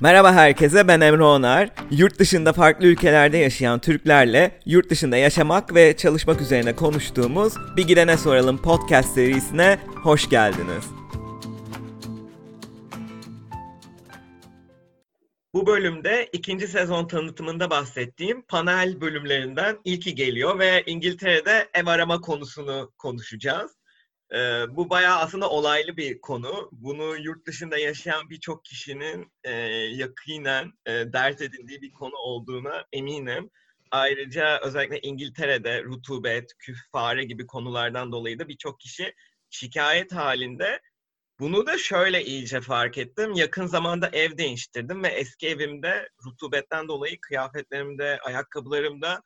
Merhaba herkese ben Emre Onar. Yurt dışında farklı ülkelerde yaşayan Türklerle yurt dışında yaşamak ve çalışmak üzerine konuştuğumuz Bir Gidene Soralım podcast serisine hoş geldiniz. Bu bölümde ikinci sezon tanıtımında bahsettiğim panel bölümlerinden ilki geliyor ve İngiltere'de ev arama konusunu konuşacağız. Ee, bu bayağı aslında olaylı bir konu. Bunu yurt dışında yaşayan birçok kişinin e, yakinen e, dert edindiği bir konu olduğuna eminim. Ayrıca özellikle İngiltere'de rutubet, küf, fare gibi konulardan dolayı da birçok kişi şikayet halinde. Bunu da şöyle iyice fark ettim. Yakın zamanda ev değiştirdim ve eski evimde rutubetten dolayı kıyafetlerimde, ayakkabılarımda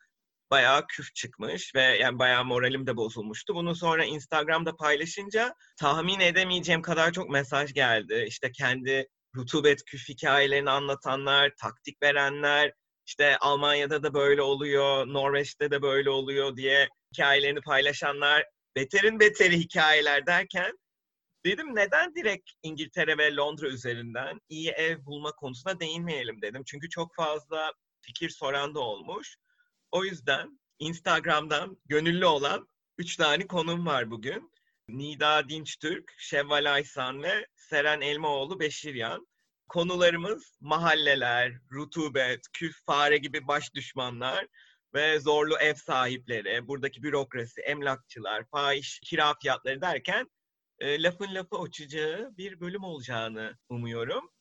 bayağı küf çıkmış ve yani bayağı moralim de bozulmuştu. Bunu sonra Instagram'da paylaşınca tahmin edemeyeceğim kadar çok mesaj geldi. İşte kendi rutubet küf hikayelerini anlatanlar, taktik verenler, işte Almanya'da da böyle oluyor, Norveç'te de böyle oluyor diye hikayelerini paylaşanlar, beterin beteri hikayeler derken dedim neden direkt İngiltere ve Londra üzerinden iyi ev bulma konusuna değinmeyelim dedim. Çünkü çok fazla fikir soran da olmuş. O yüzden Instagram'dan gönüllü olan üç tane konum var bugün. Nida Dinçtürk, Şevval Aysan ve Seren Elmaoğlu Beşiryan. Konularımız mahalleler, rutubet, küf, fare gibi baş düşmanlar ve zorlu ev sahipleri, buradaki bürokrasi, emlakçılar, fahiş kira fiyatları derken e, lafın lafı uçacağı bir bölüm olacağını umuyorum.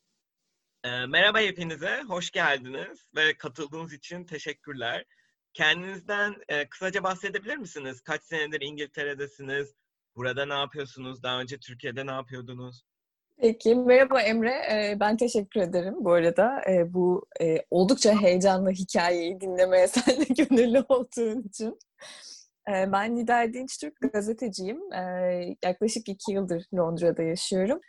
E, merhaba hepinize, hoş geldiniz ve katıldığınız için teşekkürler. Kendinizden e, kısaca bahsedebilir misiniz? Kaç senedir İngiltere'desiniz? Burada ne yapıyorsunuz? Daha önce Türkiye'de ne yapıyordunuz? Peki, merhaba Emre. Ben teşekkür ederim bu arada. Bu oldukça heyecanlı hikayeyi dinlemeye sen de gönüllü olduğun için. Ben Nida Dinçtürk, gazeteciyim. Yaklaşık iki yıldır Londra'da yaşıyorum.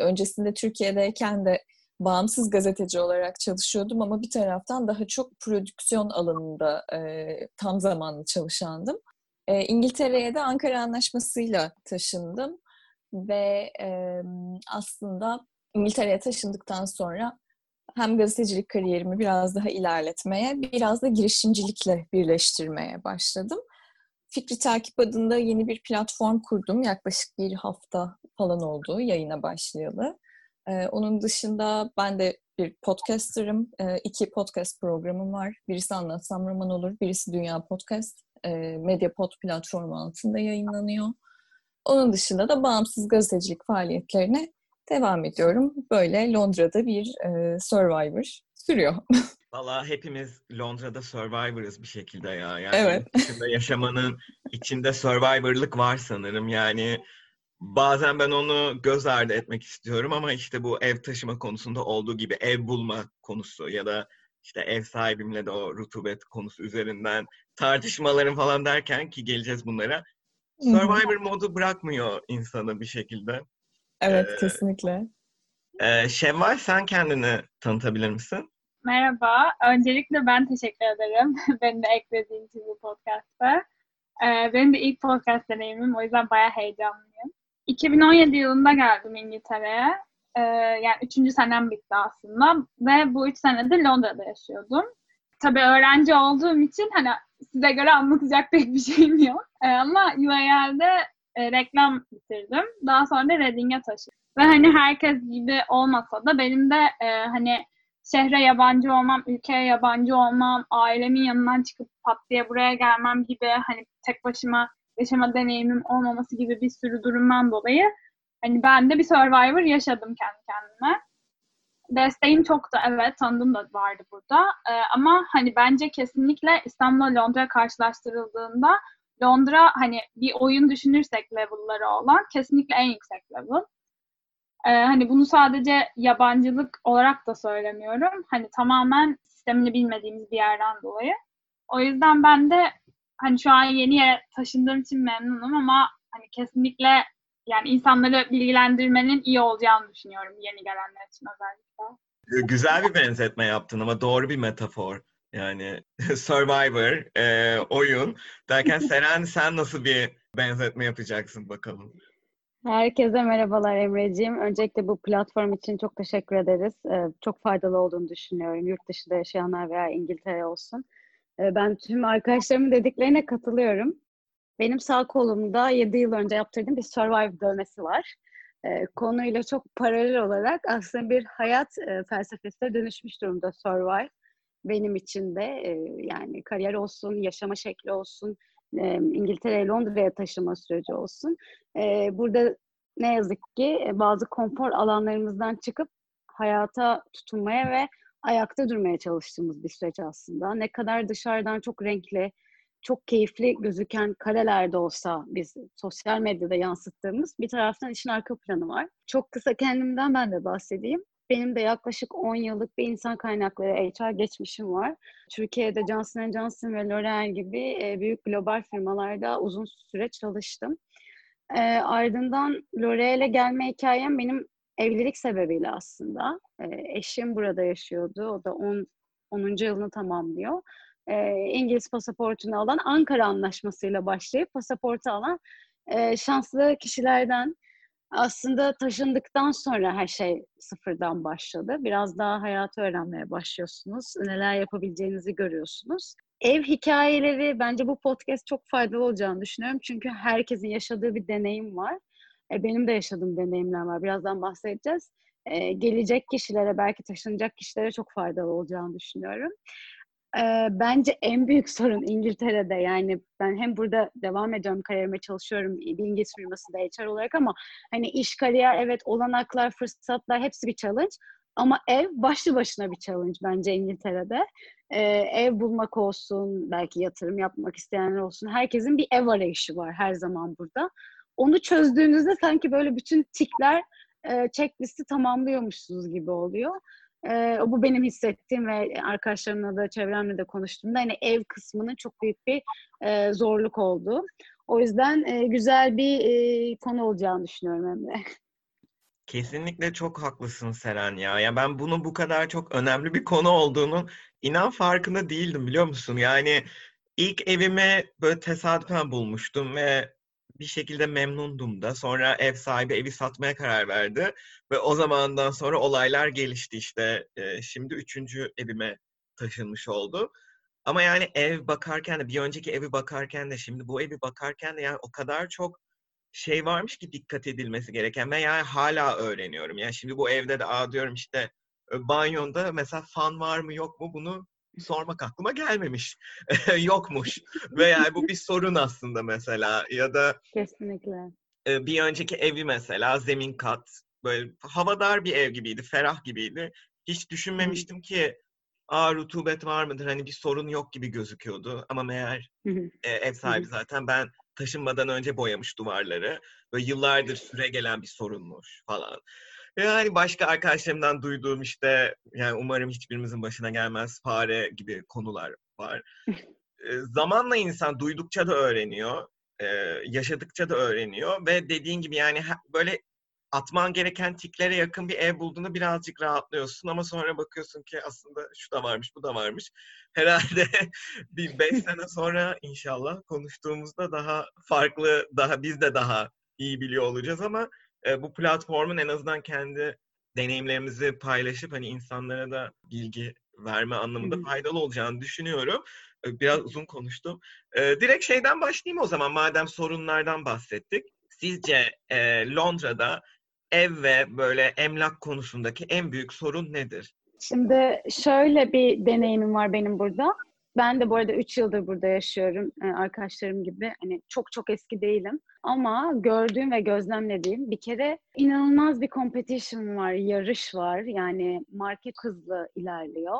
Öncesinde Türkiye'deyken de bağımsız gazeteci olarak çalışıyordum ama bir taraftan daha çok prodüksiyon alanında tam zamanlı çalışandım. İngiltere'ye de Ankara Anlaşması'yla taşındım ve e, aslında İngiltere'ye taşındıktan sonra hem gazetecilik kariyerimi biraz daha ilerletmeye, biraz da girişimcilikle birleştirmeye başladım. Fikri Takip adında yeni bir platform kurdum. Yaklaşık bir hafta falan oldu yayına başlayalı. Ee, onun dışında ben de bir podcaster'ım. Ee, iki podcast programım var. Birisi Anlatsam Roman Olur, birisi Dünya Podcast. Ee, Mediapod platformu altında yayınlanıyor. Onun dışında da bağımsız gazetecilik faaliyetlerine devam ediyorum. Böyle Londra'da bir e, Survivor sürüyor. Valla hepimiz Londra'da Survivor'ız bir şekilde ya. Yani evet. içinde yaşamanın içinde Survivor'lık var sanırım. Yani bazen ben onu göz ardı etmek istiyorum ama işte bu ev taşıma konusunda olduğu gibi ev bulma konusu ya da işte ev sahibimle de o rutubet konusu üzerinden tartışmalarım falan derken ki geleceğiz bunlara. Survivor modu bırakmıyor insanı bir şekilde. Evet, ee, kesinlikle. E, Şevval sen kendini tanıtabilir misin? Merhaba. Öncelikle ben teşekkür ederim. Beni de eklediğin için bu podcast'a. Ee, benim de ilk podcast deneyimim. O yüzden bayağı heyecanlıyım. 2017 yılında geldim İngiltere'ye. Ee, yani üçüncü senem bitti aslında. Ve bu üç senedir Londra'da yaşıyordum. Tabii öğrenci olduğum için hani size göre anlatacak pek bir şeyim yok. E, ama UAL'de e, reklam bitirdim. Daha sonra da Reading'e taşıdım. Ve hani herkes gibi olmasa da benim de e, hani şehre yabancı olmam, ülkeye yabancı olmam, ailemin yanından çıkıp pat diye buraya gelmem gibi hani tek başıma yaşama deneyimim olmaması gibi bir sürü durumdan dolayı hani ben de bir survivor yaşadım kendi kendime desteğim çok da evet tanıdığım da vardı burada. Ee, ama hani bence kesinlikle İstanbul'la Londra karşılaştırıldığında Londra hani bir oyun düşünürsek level'ları olan kesinlikle en yüksek level. Ee, hani bunu sadece yabancılık olarak da söylemiyorum. Hani tamamen sistemini bilmediğimiz bir yerden dolayı. O yüzden ben de hani şu an yeni yere taşındığım için memnunum ama hani kesinlikle yani insanları bilgilendirmenin iyi olacağını düşünüyorum yeni gelenler için özellikle. Güzel bir benzetme yaptın ama doğru bir metafor. Yani Survivor, e, oyun derken Seren sen nasıl bir benzetme yapacaksın bakalım? Herkese merhabalar Emre'ciğim. Öncelikle bu platform için çok teşekkür ederiz. Ee, çok faydalı olduğunu düşünüyorum. Yurt dışında yaşayanlar veya İngiltere olsun. Ee, ben tüm arkadaşlarımın dediklerine katılıyorum. Benim sağ kolumda 7 yıl önce yaptırdığım bir Survive dövmesi var. Ee, konuyla çok paralel olarak aslında bir hayat e, felsefesine dönüşmüş durumda Survive. Benim için de e, yani kariyer olsun, yaşama şekli olsun, e, İngiltere'ye Londra'ya taşıma süreci olsun. Burada ne yazık ki bazı konfor alanlarımızdan çıkıp hayata tutunmaya ve ayakta durmaya çalıştığımız bir süreç aslında. Ne kadar dışarıdan çok renkli, çok keyifli gözüken karelerde olsa biz sosyal medyada yansıttığımız bir taraftan işin arka planı var. Çok kısa kendimden ben de bahsedeyim. Benim de yaklaşık 10 yıllık bir insan kaynakları HR geçmişim var. Türkiye'de Johnson Johnson ve L'Oreal gibi e, büyük global firmalarda uzun süre çalıştım. E, ardından L'Oreal'e gelme hikayem benim evlilik sebebiyle aslında. E, eşim burada yaşıyordu. O da 10. 10. yılını tamamlıyor. E, İngiliz pasaportunu alan Ankara Anlaşması'yla başlayıp pasaportu alan e, şanslı kişilerden aslında taşındıktan sonra her şey sıfırdan başladı. Biraz daha hayatı öğrenmeye başlıyorsunuz. Neler yapabileceğinizi görüyorsunuz. Ev hikayeleri bence bu podcast çok faydalı olacağını düşünüyorum. Çünkü herkesin yaşadığı bir deneyim var. E, benim de yaşadığım deneyimler var. Birazdan bahsedeceğiz. E, gelecek kişilere, belki taşınacak kişilere çok faydalı olacağını düşünüyorum e, bence en büyük sorun İngiltere'de yani ben hem burada devam ediyorum kariyerime çalışıyorum bir İngiliz firmasında HR olarak ama hani iş kariyer evet olanaklar fırsatlar hepsi bir challenge ama ev başlı başına bir challenge bence İngiltere'de. Ee, ev bulmak olsun, belki yatırım yapmak isteyenler olsun. Herkesin bir ev arayışı var her zaman burada. Onu çözdüğünüzde sanki böyle bütün tikler e, checklisti tamamlıyormuşsunuz gibi oluyor. E, bu benim hissettiğim ve arkadaşlarımla da çevremle de konuştuğumda hani ev kısmının çok büyük bir e, zorluk oldu. O yüzden e, güzel bir e, konu olacağını düşünüyorum Emre. Kesinlikle çok haklısın Seren ya. Ya ben bunun bu kadar çok önemli bir konu olduğunu inan farkında değildim biliyor musun? Yani ilk evimi böyle tesadüfen bulmuştum ve bir şekilde memnundum da. Sonra ev sahibi evi satmaya karar verdi. Ve o zamandan sonra olaylar gelişti işte. E, şimdi üçüncü evime taşınmış oldu. Ama yani ev bakarken de bir önceki evi bakarken de şimdi bu evi bakarken de yani o kadar çok şey varmış ki dikkat edilmesi gereken ve yani hala öğreniyorum. Yani şimdi bu evde de aa diyorum işte banyonda mesela fan var mı yok mu bunu sormak aklıma gelmemiş. Yokmuş. Ve yani bu bir sorun aslında mesela. Ya da Kesinlikle. bir önceki evi mesela zemin kat. Böyle havadar bir ev gibiydi. Ferah gibiydi. Hiç düşünmemiştim ki aa rutubet var mıdır? Hani bir sorun yok gibi gözüküyordu. Ama meğer e, ev sahibi zaten ben taşınmadan önce boyamış duvarları. Böyle yıllardır süre gelen bir sorunmuş falan. Yani başka arkadaşlarımdan duyduğum işte yani umarım hiçbirimizin başına gelmez fare gibi konular var. e, zamanla insan duydukça da öğreniyor, e, yaşadıkça da öğreniyor ve dediğin gibi yani böyle atman gereken tiklere yakın bir ev bulduğunda birazcık rahatlıyorsun ama sonra bakıyorsun ki aslında şu da varmış, bu da varmış. Herhalde bir beş sene sonra inşallah konuştuğumuzda daha farklı, daha biz de daha iyi biliyor olacağız ama e, bu platformun en azından kendi deneyimlerimizi paylaşıp hani insanlara da bilgi verme anlamında faydalı olacağını düşünüyorum. Biraz uzun konuştum. E, direkt şeyden başlayayım o zaman madem sorunlardan bahsettik. Sizce e, Londra'da ev ve böyle emlak konusundaki en büyük sorun nedir? Şimdi şöyle bir deneyimim var benim burada. Ben de bu arada 3 yıldır burada yaşıyorum e, arkadaşlarım gibi. Hani çok çok eski değilim. Ama gördüğüm ve gözlemlediğim bir kere inanılmaz bir competition var, yarış var. Yani market hızlı ilerliyor.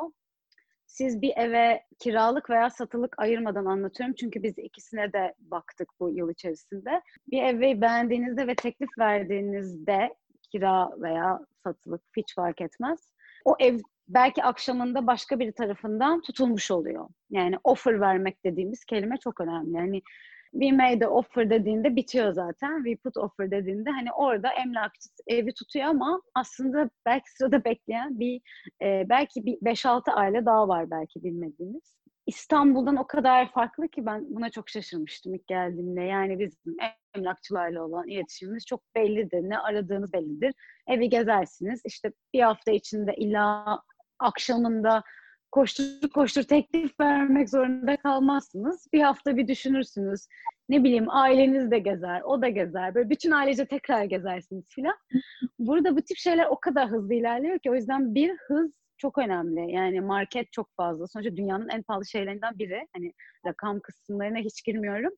Siz bir eve kiralık veya satılık ayırmadan anlatıyorum. Çünkü biz ikisine de baktık bu yıl içerisinde. Bir evi beğendiğinizde ve teklif verdiğinizde kira veya satılık hiç fark etmez. O ev belki akşamında başka bir tarafından tutulmuş oluyor. Yani offer vermek dediğimiz kelime çok önemli. Yani we made offer dediğinde bitiyor zaten. We put offer dediğinde hani orada emlakçı evi tutuyor ama aslında belki sırada bekleyen bir e, belki bir 5-6 aile daha var belki bilmediğiniz. İstanbul'dan o kadar farklı ki ben buna çok şaşırmıştım ilk geldiğimde. Yani bizim emlakçılarla olan iletişimimiz çok bellidir. Ne aradığınız bellidir. Evi gezersiniz. İşte bir hafta içinde illa akşamında koştur koştur teklif vermek zorunda kalmazsınız. Bir hafta bir düşünürsünüz. Ne bileyim aileniz de gezer, o da gezer. Böyle bütün ailece tekrar gezersiniz filan. Burada bu tip şeyler o kadar hızlı ilerliyor ki o yüzden bir hız çok önemli. Yani market çok fazla. Sonuçta dünyanın en pahalı şeylerinden biri. Hani rakam kısımlarına hiç girmiyorum.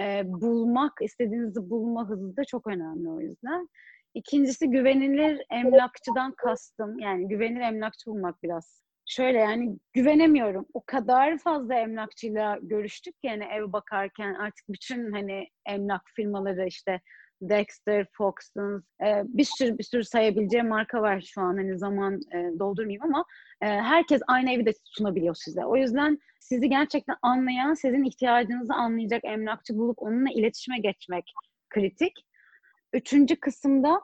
Ee, bulmak, istediğinizi bulma hızı da çok önemli o yüzden. İkincisi güvenilir emlakçıdan kastım. Yani güvenilir emlakçı bulmak biraz. Şöyle yani güvenemiyorum. O kadar fazla emlakçıyla görüştük ki yani ev bakarken artık bütün hani emlak firmaları işte Dexter, Foxtons, e, bir sürü bir sürü sayabileceğim marka var şu an. Hani zaman e, doldurmayayım ama e, herkes aynı evi de sunabiliyor size. O yüzden sizi gerçekten anlayan, sizin ihtiyacınızı anlayacak emlakçı bulup onunla iletişime geçmek kritik. Üçüncü kısımda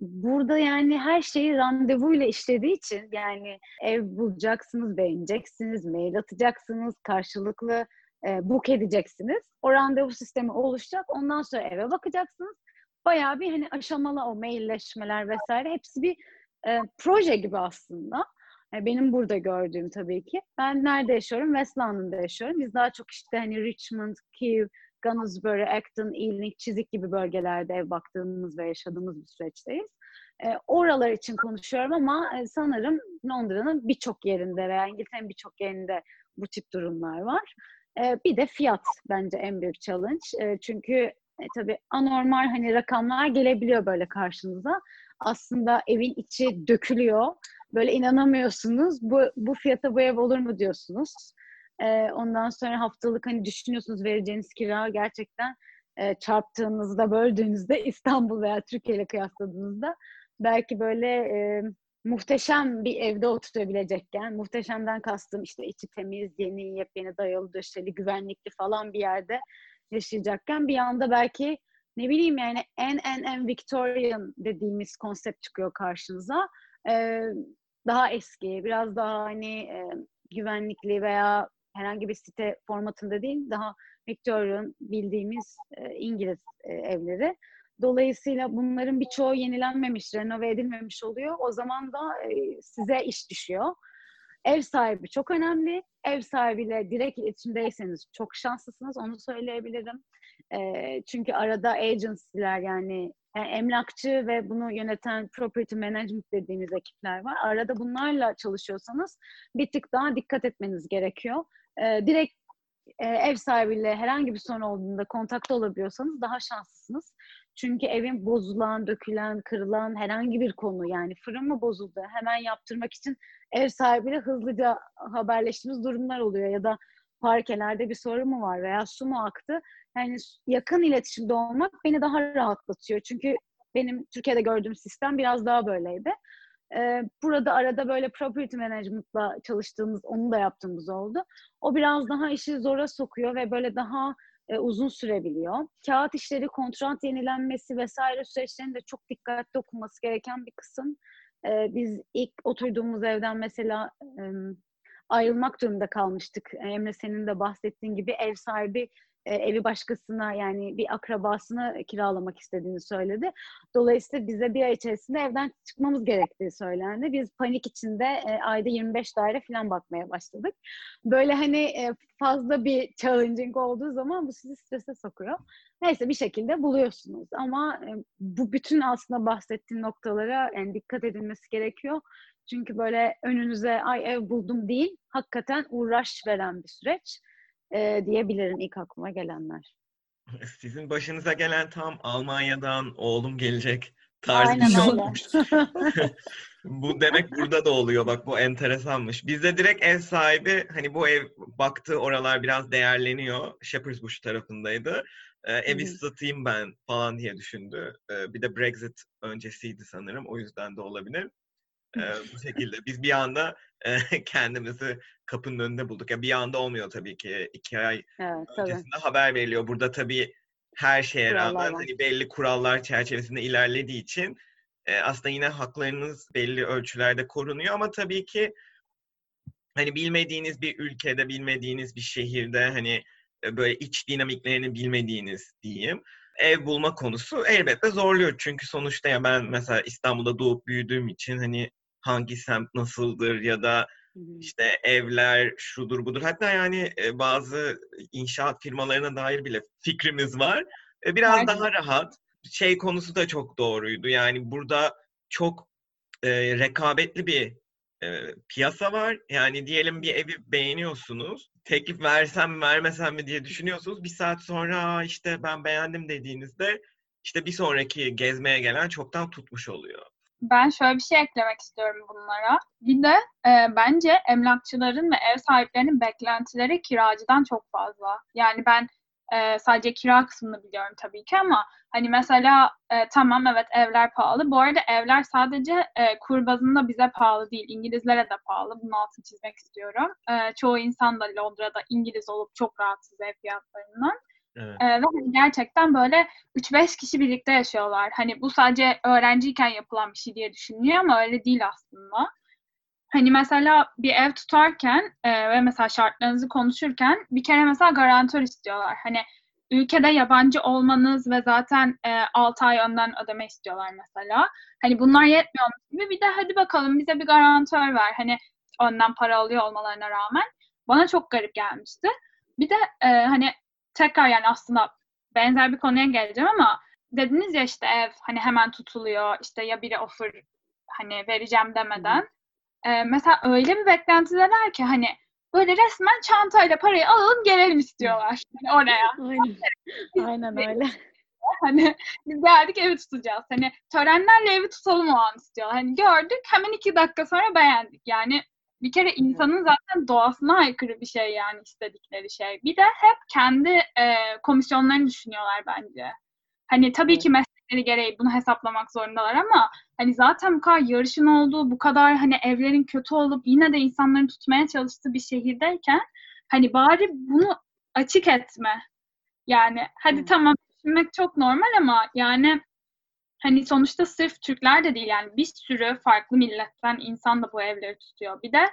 burada yani her şeyi randevuyla işlediği için yani ev bulacaksınız, beğeneceksiniz, mail atacaksınız, karşılıklı e, book edeceksiniz. O randevu sistemi oluşacak. Ondan sonra eve bakacaksınız. Bayağı bir hani aşamalı o mailleşmeler vesaire hepsi bir e, proje gibi aslında. E, benim burada gördüğüm tabii ki. Ben nerede yaşıyorum? West London'da yaşıyorum. Biz daha çok işte hani Richmond, Kiev, Gunnersbury, Acton, Ealing, Çizik gibi bölgelerde ev baktığımız ve yaşadığımız bir süreçteyiz. E, oralar için konuşuyorum ama e, sanırım Londra'nın birçok yerinde veya İngiltere'nin birçok yerinde bu tip durumlar var. E, bir de fiyat bence en büyük challenge. E, çünkü e, tabii anormal hani rakamlar gelebiliyor böyle karşınıza. Aslında evin içi dökülüyor. Böyle inanamıyorsunuz. Bu, bu fiyata bu ev olur mu diyorsunuz. Ondan sonra haftalık hani düşünüyorsunuz vereceğiniz kira gerçekten çarptığınızda, böldüğünüzde İstanbul veya Türkiye ile kıyasladığınızda belki böyle e, muhteşem bir evde oturabilecekken, muhteşemden kastım işte içi temiz, yeni, yepyeni dayalı döşeli, güvenlikli falan bir yerde yaşayacakken bir anda belki ne bileyim yani en en en Victorian dediğimiz konsept çıkıyor karşınıza. Ee, daha eski, biraz daha hani e, güvenlikli veya herhangi bir site formatında değil, daha Victorian bildiğimiz e, İngiliz e, evleri. Dolayısıyla bunların birçoğu yenilenmemiş, renove edilmemiş oluyor. O zaman da e, size iş düşüyor. Ev sahibi çok önemli. Ev sahibiyle direkt iletişimdeyseniz çok şanslısınız. Onu söyleyebilirim. E, çünkü arada agency'ler yani yani emlakçı ve bunu yöneten property management dediğimiz ekipler var. Arada bunlarla çalışıyorsanız bir tık daha dikkat etmeniz gerekiyor. E, direkt e, ev sahibiyle herhangi bir sorun olduğunda kontakta olabiliyorsanız daha şanslısınız. Çünkü evin bozulan, dökülen, kırılan herhangi bir konu yani fırın mı bozuldu hemen yaptırmak için ev sahibiyle hızlıca haberleştiğimiz durumlar oluyor ya da parkelerde bir sorun mu var veya su mu aktı? Yani yakın iletişimde olmak beni daha rahatlatıyor. Çünkü benim Türkiye'de gördüğüm sistem biraz daha böyleydi. Ee, burada arada böyle property management'la çalıştığımız, onu da yaptığımız oldu. O biraz daha işi zora sokuyor ve böyle daha e, uzun sürebiliyor. Kağıt işleri, kontrat yenilenmesi vesaire süreçlerinde çok dikkatli okunması gereken bir kısım. E, biz ilk oturduğumuz evden mesela e, ayrılmak durumunda kalmıştık. Emre senin de bahsettiğin gibi ev sahibi e, evi başkasına yani bir akrabasına kiralamak istediğini söyledi. Dolayısıyla bize bir ay içerisinde evden çıkmamız gerektiği söylendi. Biz panik içinde e, ayda 25 daire falan bakmaya başladık. Böyle hani e, fazla bir challenging olduğu zaman bu sizi strese sokuyor. Neyse bir şekilde buluyorsunuz ama e, bu bütün aslında bahsettiğim noktalara yani dikkat edilmesi gerekiyor. Çünkü böyle önünüze ay ev buldum değil, hakikaten uğraş veren bir süreç e, diyebilirim ilk aklıma gelenler. Sizin başınıza gelen tam Almanya'dan oğlum gelecek tarzı bir şey olmuş. bu demek burada da oluyor. Bak bu enteresanmış. Bizde direkt ev sahibi hani bu ev baktığı oralar biraz değerleniyor. Shepherd's Bush tarafındaydı. Ee, evi satayım ben falan diye düşündü. Ee, bir de Brexit öncesiydi sanırım. O yüzden de olabilir e, bu şekilde. Biz bir anda e, kendimizi kapının önünde bulduk. Ya bir anda olmuyor tabii ki. iki ay evet, öncesinde tabii. haber veriliyor. Burada tabii her şeye kurallar rağmen hani belli kurallar çerçevesinde ilerlediği için e, aslında yine haklarınız belli ölçülerde korunuyor ama tabii ki hani bilmediğiniz bir ülkede, bilmediğiniz bir şehirde hani böyle iç dinamiklerini bilmediğiniz diyeyim. ev bulma konusu elbette zorluyor. Çünkü sonuçta ya ben mesela İstanbul'da doğup büyüdüğüm için hani hangi semt nasıldır ya da işte evler şudur budur. Hatta yani e, bazı inşaat firmalarına dair bile fikrimiz var. E, biraz Var. daha rahat. Şey konusu da çok doğruydu. Yani burada çok e, rekabetli bir e, piyasa var. Yani diyelim bir evi beğeniyorsunuz. Teklif versem mi vermesem mi diye düşünüyorsunuz. Bir saat sonra "Aa, işte ben beğendim dediğinizde işte bir sonraki gezmeye gelen çoktan tutmuş oluyor. Ben şöyle bir şey eklemek istiyorum bunlara. Bir de e, bence emlakçıların ve ev sahiplerinin beklentileri kiracıdan çok fazla. Yani ben e, sadece kira kısmını biliyorum tabii ki ama hani mesela e, tamam evet evler pahalı. Bu arada evler sadece e, kur bazında bize pahalı değil. İngilizlere de pahalı. Bunun altını çizmek istiyorum. E, çoğu insan da Londra'da İngiliz olup çok rahatsız ev fiyatlarından. Evet. Ee, ve hani gerçekten böyle 3-5 kişi birlikte yaşıyorlar. Hani bu sadece öğrenciyken yapılan bir şey diye düşünülüyor ama öyle değil aslında. Hani mesela bir ev tutarken e, ve mesela şartlarınızı konuşurken bir kere mesela garantör istiyorlar. Hani ülkede yabancı olmanız ve zaten e, 6 ay önden ödeme istiyorlar mesela. Hani bunlar yetmiyormuş gibi bir de hadi bakalım bize bir garantör ver. Hani önden para alıyor olmalarına rağmen. Bana çok garip gelmişti. Bir de e, hani tekrar yani aslında benzer bir konuya geleceğim ama dediniz ya işte ev hani hemen tutuluyor işte ya biri offer hani vereceğim demeden. Ee, mesela öyle bir beklentideler ki hani böyle resmen çantayla parayı alalım gelelim istiyorlar hani oraya. Aynen. Aynen öyle. Hani biz geldik evi tutacağız. Hani törenlerle evi tutalım o an istiyorlar. Hani gördük hemen iki dakika sonra beğendik. Yani bir kere insanın zaten doğasına aykırı bir şey yani istedikleri şey. Bir de hep kendi e, komisyonlarını düşünüyorlar bence. Hani tabii ki meslekleri gereği bunu hesaplamak zorundalar ama hani zaten bu kadar yarışın olduğu, bu kadar hani evlerin kötü olup yine de insanların tutmaya çalıştığı bir şehirdeyken hani bari bunu açık etme. Yani hadi Hı. tamam düşünmek çok normal ama yani hani sonuçta sırf Türkler de değil yani bir sürü farklı milletten insan da bu evleri tutuyor. Bir de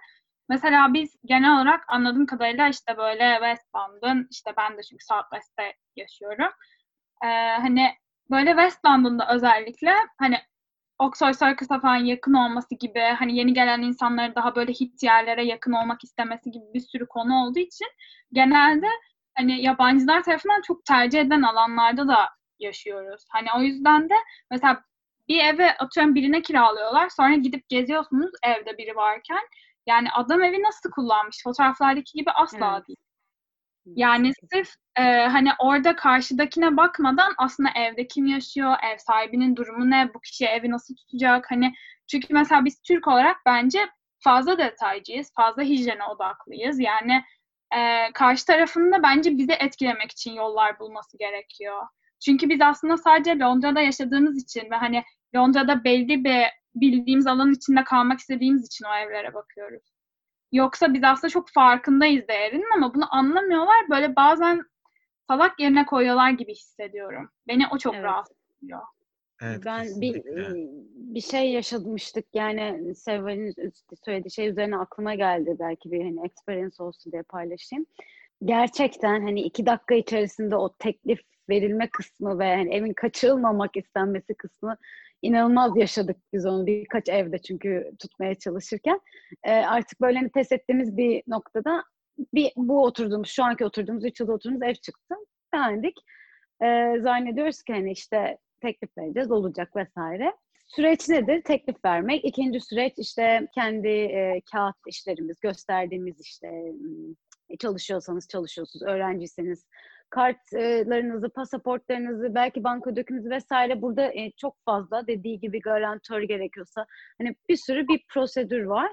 mesela biz genel olarak anladığım kadarıyla işte böyle West London, işte ben de çünkü South West'te yaşıyorum. Ee, hani böyle West London'da özellikle hani Oxford Circus'a falan yakın olması gibi hani yeni gelen insanların daha böyle hit yerlere yakın olmak istemesi gibi bir sürü konu olduğu için genelde hani yabancılar tarafından çok tercih edilen alanlarda da yaşıyoruz. Hani o yüzden de mesela bir eve atıyorum birine kiralıyorlar sonra gidip geziyorsunuz evde biri varken yani adam evi nasıl kullanmış fotoğraflardaki gibi asla Evet. değil. Yani sırf e, hani orada karşıdakine bakmadan aslında evde kim yaşıyor, ev sahibinin durumu ne, bu kişi evi nasıl tutacak hani çünkü mesela biz Türk olarak bence fazla detaycıyız, fazla hijyene odaklıyız. Yani e, karşı tarafın da bence bizi etkilemek için yollar bulması gerekiyor. Çünkü biz aslında sadece Londra'da yaşadığımız için ve hani Londra'da belli bir bildiğimiz alanın içinde kalmak istediğimiz için o evlere bakıyoruz. Yoksa biz aslında çok farkındayız değerinin ama bunu anlamıyorlar. Böyle bazen salak yerine koyuyorlar gibi hissediyorum. Beni o çok Evet. rahatsız ediyor. Evet, Ben bir kesinlikle. bir şey yaşamıştık yani Sevval'in söylediği şey üzerine aklıma geldi belki bir hani experience olsun diye paylaşayım. Gerçekten hani iki dakika içerisinde o teklif verilme kısmı ve hani evin kaçırılmamak istenmesi kısmı inanılmaz yaşadık biz onu birkaç evde çünkü tutmaya çalışırken. Ee, artık böyle hani pes ettiğimiz bir noktada bir bu oturduğumuz şu anki oturduğumuz üç yılda oturduğumuz ev çıktı. Beğendik. Ee, zannediyoruz ki hani işte teklif vereceğiz, olacak vesaire. Süreç nedir? Teklif vermek. İkinci süreç işte kendi e, kağıt işlerimiz, gösterdiğimiz işte m, çalışıyorsanız çalışıyorsunuz, öğrenciyseniz kartlarınızı, pasaportlarınızı, belki banka dökümünüzü vesaire burada e, çok fazla dediği gibi garantör gerekiyorsa hani bir sürü bir prosedür var.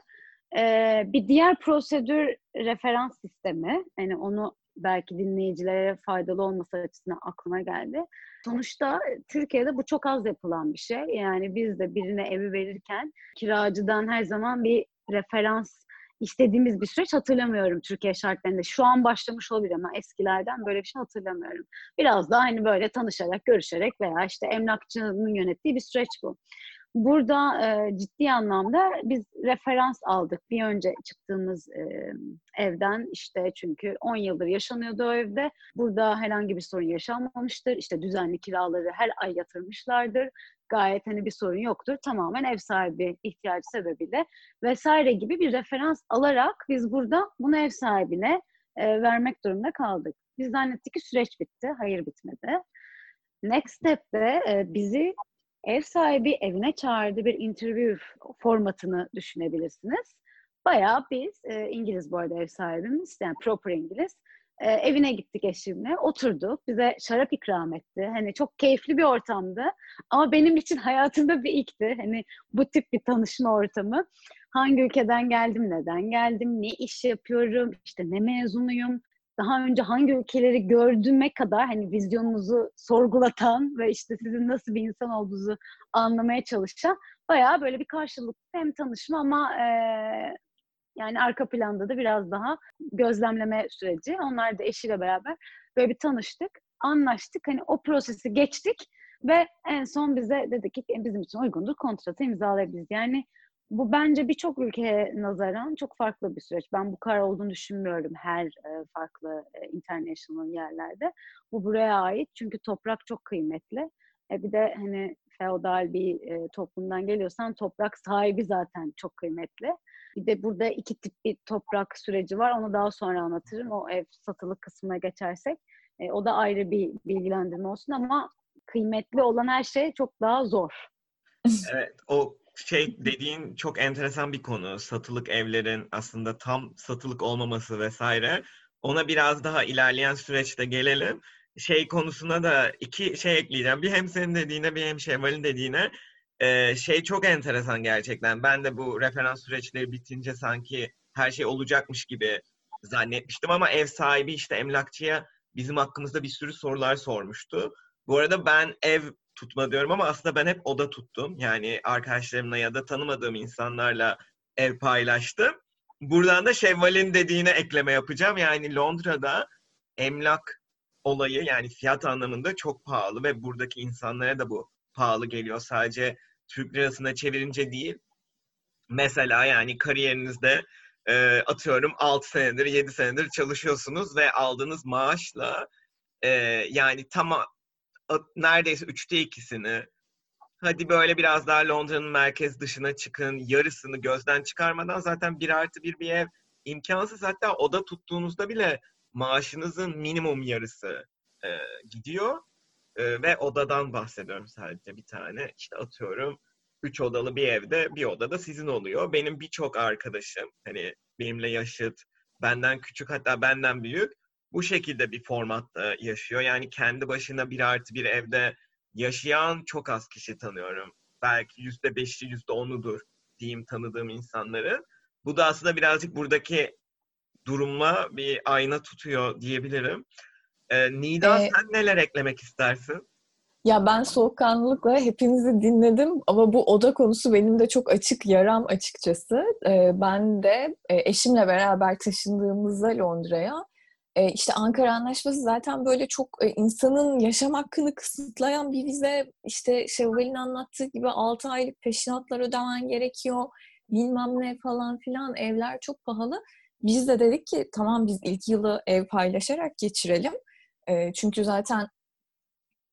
Ee, bir diğer prosedür referans sistemi. Yani onu belki dinleyicilere faydalı olması açısından aklıma geldi. Sonuçta Türkiye'de bu çok az yapılan bir şey. Yani biz de birine evi verirken kiracıdan her zaman bir referans istediğimiz bir süreç hatırlamıyorum Türkiye şartlarında. Şu an başlamış olabilir ama eskilerden böyle bir şey hatırlamıyorum. Biraz daha hani böyle tanışarak, görüşerek veya işte emlakçının yönettiği bir süreç bu. burada e, ciddi anlamda biz referans aldık. Bir önce çıktığımız e, evden işte çünkü 10 yıldır yaşanıyordu o evde. Burada herhangi bir sorun yaşanmamıştır. İşte düzenli kiraları her ay yatırmışlardır. Gayet hani bir sorun yoktur. Tamamen ev sahibi ihtiyacı sebebiyle vesaire gibi bir referans alarak biz burada bunu ev sahibine e, vermek durumunda kaldık. Biz zannettik ki süreç bitti. Hayır bitmedi. Next step'te e, bizi ev sahibi evine çağırdığı bir interview formatını düşünebilirsiniz. Bayağı biz, e, İngiliz bu arada ev sahibimiz, yani proper İngiliz, e, evine gittik eşimle, oturduk, bize şarap ikram etti. Hani çok keyifli bir ortamdı ama benim için hayatımda bir ilkti. Hani bu tip bir tanışma ortamı. Hangi ülkeden geldim, neden geldim, ne iş yapıyorum, işte ne mezunuyum, daha önce hangi ülkeleri gördüğüme kadar hani vizyonunuzu sorgulatan ve işte sizin nasıl bir insan olduğunuzu anlamaya çalışan bayağı böyle bir karşılıklı hem tanışma ama e, yani arka planda da biraz daha gözlemleme süreci. Onlar da eşiyle beraber böyle bir tanıştık, anlaştık. Hani o prosesi geçtik ve en son bize dedi ki bizim için uygundur kontratı imzalayabiliriz. Yani bu bence birçok ülkeye nazaran çok farklı bir süreç. Ben bu kadar olduğunu düşünmüyorum her e, farklı e, international yerlerde. Bu buraya ait çünkü toprak çok kıymetli. E, bir de hani feodal bir e, toplumdan geliyorsan toprak sahibi zaten çok kıymetli. Bir de burada iki tip bir toprak süreci var. Onu daha sonra anlatırım. O ev satılık kısmına geçersek. E, o da ayrı bir bilgilendirme olsun ama kıymetli olan her şey çok daha zor. Evet, o şey dediğin çok enteresan bir konu. Satılık evlerin aslında tam satılık olmaması vesaire. Ona biraz daha ilerleyen süreçte gelelim. Şey konusuna da iki şey ekleyeceğim. Bir hem senin dediğine bir hem Şevval'in dediğine. Ee, şey çok enteresan gerçekten. Ben de bu referans süreçleri bitince sanki her şey olacakmış gibi zannetmiştim ama ev sahibi işte emlakçıya bizim hakkımızda bir sürü sorular sormuştu. Bu arada ben ev tutma diyorum ama aslında ben hep oda tuttum. Yani arkadaşlarımla ya da tanımadığım insanlarla ev paylaştım. Buradan da Şevval'in dediğine ekleme yapacağım. Yani Londra'da emlak olayı yani fiyat anlamında çok pahalı ve buradaki insanlara da bu pahalı geliyor. Sadece Türk lirasına çevirince değil. Mesela yani kariyerinizde e, atıyorum 6 senedir 7 senedir çalışıyorsunuz ve aldığınız maaşla e, yani tam neredeyse üçte ikisini hadi böyle biraz daha Londra'nın merkez dışına çıkın, yarısını gözden çıkarmadan zaten bir artı bir bir ev imkansız. Hatta oda tuttuğunuzda bile maaşınızın minimum yarısı e, gidiyor. E, ve odadan bahsediyorum sadece bir tane. İşte atıyorum üç odalı bir evde bir odada sizin oluyor. Benim birçok arkadaşım hani benimle yaşıt, benden küçük hatta benden büyük bu şekilde bir formatta yaşıyor. Yani kendi başına bir artı bir evde yaşayan çok az kişi tanıyorum. Belki yüzde beşi, yüzde onudur diyeyim tanıdığım insanları. Bu da aslında birazcık buradaki durumla bir ayna tutuyor diyebilirim. Ee, Nida ee, sen neler eklemek istersin? Ya ben soğukkanlılıkla hepinizi dinledim ama bu oda konusu benim de çok açık yaram açıkçası. Ee, ben de e, eşimle beraber taşındığımızda Londra'ya e, işte Ankara Anlaşması zaten böyle çok e, insanın yaşam hakkını kısıtlayan bir vize. İşte Şevval'in anlattığı gibi 6 aylık peşinatlar ödemen gerekiyor. Bilmem ne falan filan evler çok pahalı. Biz de dedik ki tamam biz ilk yılı ev paylaşarak geçirelim. E, çünkü zaten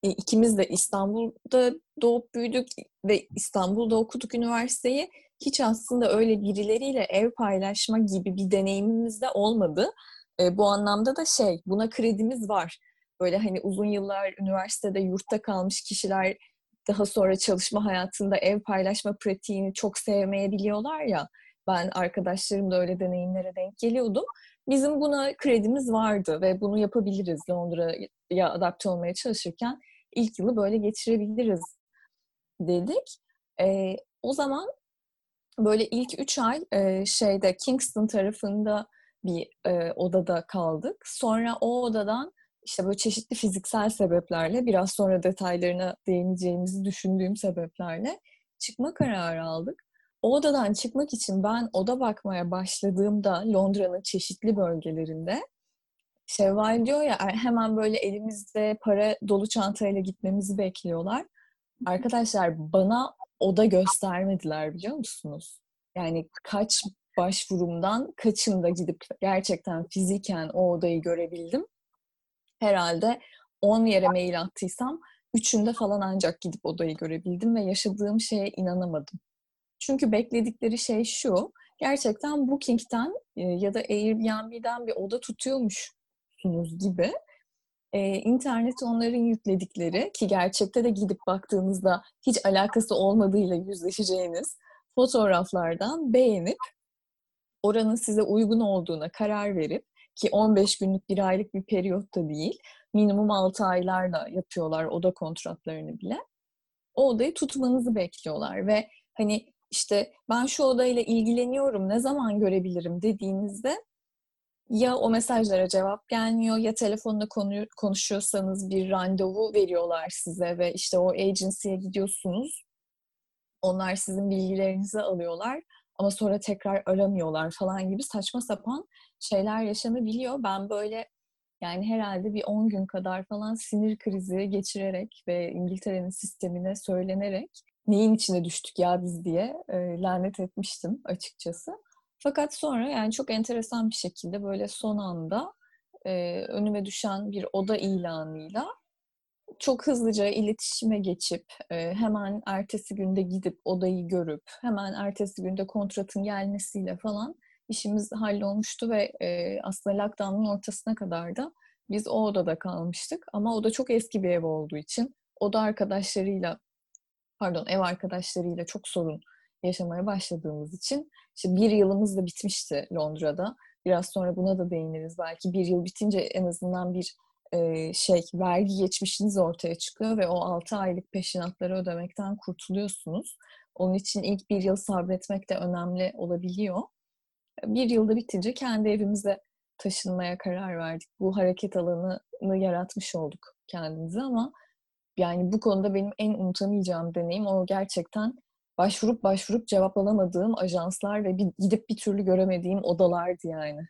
e, ikimiz de İstanbul'da doğup büyüdük ve İstanbul'da okuduk üniversiteyi. Hiç aslında öyle birileriyle ev paylaşma gibi bir deneyimimiz de olmadı. E, bu anlamda da şey, buna kredimiz var. Böyle hani uzun yıllar üniversitede yurtta kalmış kişiler daha sonra çalışma hayatında ev paylaşma pratiğini çok sevmeyebiliyorlar ya. Ben arkadaşlarım da öyle deneyimlere denk geliyordum. Bizim buna kredimiz vardı ve bunu yapabiliriz Londra'ya adapte olmaya çalışırken ilk yılı böyle geçirebiliriz dedik. E, o zaman böyle ilk üç ay e, şeyde Kingston tarafında bir e, odada kaldık. Sonra o odadan işte böyle çeşitli fiziksel sebeplerle biraz sonra detaylarına değineceğimizi düşündüğüm sebeplerle çıkma kararı aldık. O odadan çıkmak için ben oda bakmaya başladığımda Londra'nın çeşitli bölgelerinde Şevval diyor ya hemen böyle elimizde para dolu çantayla gitmemizi bekliyorlar. Arkadaşlar bana oda göstermediler biliyor musunuz? Yani kaç başvurumdan kaçında gidip gerçekten fiziken o odayı görebildim. Herhalde 10 yere mail attıysam üçünde falan ancak gidip odayı görebildim ve yaşadığım şeye inanamadım. Çünkü bekledikleri şey şu, gerçekten Booking'den e, ya da Airbnb'den bir oda tutuyormuşsunuz gibi e, internet onların yükledikleri ki gerçekte de gidip baktığınızda hiç alakası olmadığıyla yüzleşeceğiniz fotoğraflardan beğenip oranın size uygun olduğuna karar verip ki 15 günlük bir aylık bir periyotta değil minimum 6 aylarla yapıyorlar oda kontratlarını bile. O odayı tutmanızı bekliyorlar ve hani işte ben şu odayla ilgileniyorum ne zaman görebilirim dediğinizde ya o mesajlara cevap gelmiyor ya telefonla konu, konuşuyorsanız bir randevu veriyorlar size ve işte o agency'ye gidiyorsunuz. Onlar sizin bilgilerinizi alıyorlar ama sonra tekrar aramıyorlar falan gibi saçma sapan şeyler yaşanabiliyor. Ben böyle yani herhalde bir 10 gün kadar falan sinir krizi geçirerek ve İngiltere'nin sistemine söylenerek neyin içine düştük ya biz diye e, lanet etmiştim açıkçası. Fakat sonra yani çok enteresan bir şekilde böyle son anda e, önüme düşen bir oda ilanıyla çok hızlıca iletişime geçip e, hemen ertesi günde gidip odayı görüp hemen ertesi günde kontratın gelmesiyle falan işimiz hallolmuştu ve e, aslında lockdown'un ortasına kadar da biz o odada kalmıştık. Ama o da çok eski bir ev olduğu için oda arkadaşlarıyla pardon ev arkadaşlarıyla çok sorun yaşamaya başladığımız için işte bir yılımız da bitmişti Londra'da. Biraz sonra buna da değiniriz. Belki bir yıl bitince en azından bir e, şey vergi geçmişiniz ortaya çıkıyor ve o 6 aylık peşinatları ödemekten kurtuluyorsunuz. Onun için ilk bir yıl sabretmek de önemli olabiliyor. Bir yılda bitince kendi evimize taşınmaya karar verdik. Bu hareket alanını yaratmış olduk kendimize ama yani bu konuda benim en unutamayacağım deneyim o gerçekten başvurup başvurup cevap alamadığım ajanslar ve bir, gidip bir türlü göremediğim odalardı yani.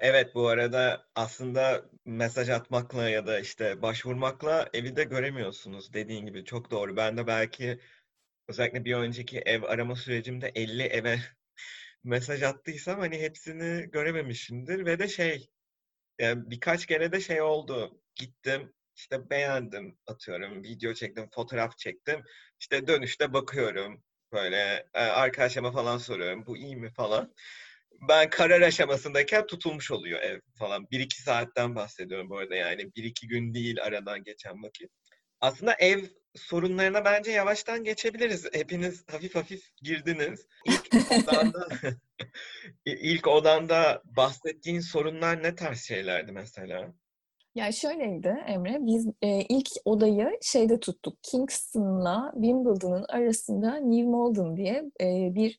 Evet bu arada aslında mesaj atmakla ya da işte başvurmakla evi de göremiyorsunuz dediğin gibi çok doğru. Ben de belki özellikle bir önceki ev arama sürecimde 50 eve mesaj attıysam hani hepsini görememişimdir ve de şey yani birkaç kere de şey oldu. Gittim işte beğendim atıyorum video çektim fotoğraf çektim işte dönüşte bakıyorum böyle e, arkadaşıma falan soruyorum bu iyi mi falan ben karar aşamasındayken tutulmuş oluyor ev falan. Bir iki saatten bahsediyorum bu arada yani. bir iki gün değil aradan geçen vakit. Aslında ev sorunlarına bence yavaştan geçebiliriz. Hepiniz hafif hafif girdiniz. İlk odanda, ilk odanda bahsettiğin sorunlar ne tarz şeylerdi mesela? Ya şöyleydi Emre, biz e, ilk odayı şeyde tuttuk. Kingston'la Wimbledon'ın arasında New Malden diye e, bir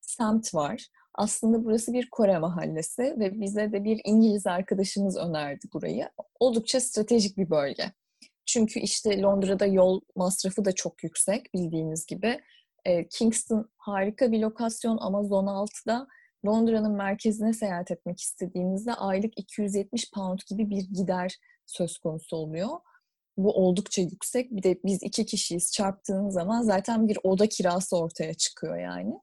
semt var. Aslında burası bir Kore mahallesi ve bize de bir İngiliz arkadaşımız önerdi burayı. Oldukça stratejik bir bölge. Çünkü işte Londra'da yol masrafı da çok yüksek bildiğiniz gibi. E, Kingston harika bir lokasyon ama Zone 6'da Londra'nın merkezine seyahat etmek istediğinizde aylık 270 pound gibi bir gider söz konusu oluyor. Bu oldukça yüksek. Bir de biz iki kişiyiz çarptığın zaman zaten bir oda kirası ortaya çıkıyor yani.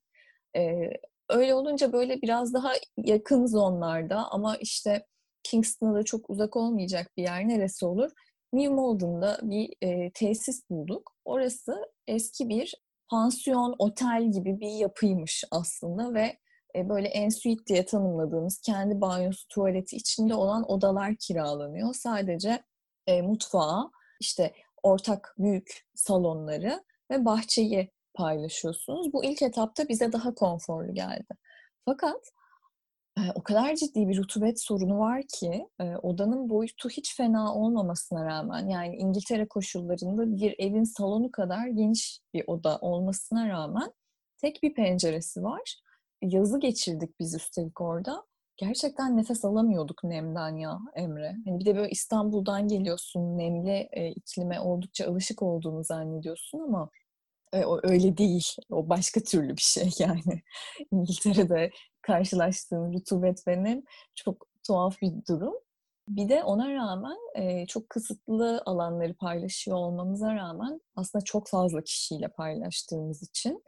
Ee, öyle olunca böyle biraz daha yakın zonlarda ama işte Kingston'a da çok uzak olmayacak bir yer neresi olur? New Malden'da bir e, tesis bulduk. Orası eski bir pansiyon, otel gibi bir yapıymış aslında ve e, böyle en suite diye tanımladığımız kendi banyosu, tuvaleti içinde olan odalar kiralanıyor. Sadece e, mutfağı, işte ortak büyük salonları ve bahçeyi paylaşıyorsunuz. Bu ilk etapta bize daha konforlu geldi. Fakat e, o kadar ciddi bir rutubet sorunu var ki e, odanın boyutu hiç fena olmamasına rağmen yani İngiltere koşullarında bir evin salonu kadar geniş bir oda olmasına rağmen tek bir penceresi var. Yazı geçirdik biz üstelik orada. Gerçekten nefes alamıyorduk nemden ya Emre. Hani bir de böyle İstanbul'dan geliyorsun, nemli e, iklime oldukça alışık olduğunu zannediyorsun ama e, o öyle değil. O başka türlü bir şey yani. İngiltere'de karşılaştığım rutubet ve nem çok tuhaf bir durum. Bir de ona rağmen e, çok kısıtlı alanları paylaşıyor olmamıza rağmen aslında çok fazla kişiyle paylaştığımız için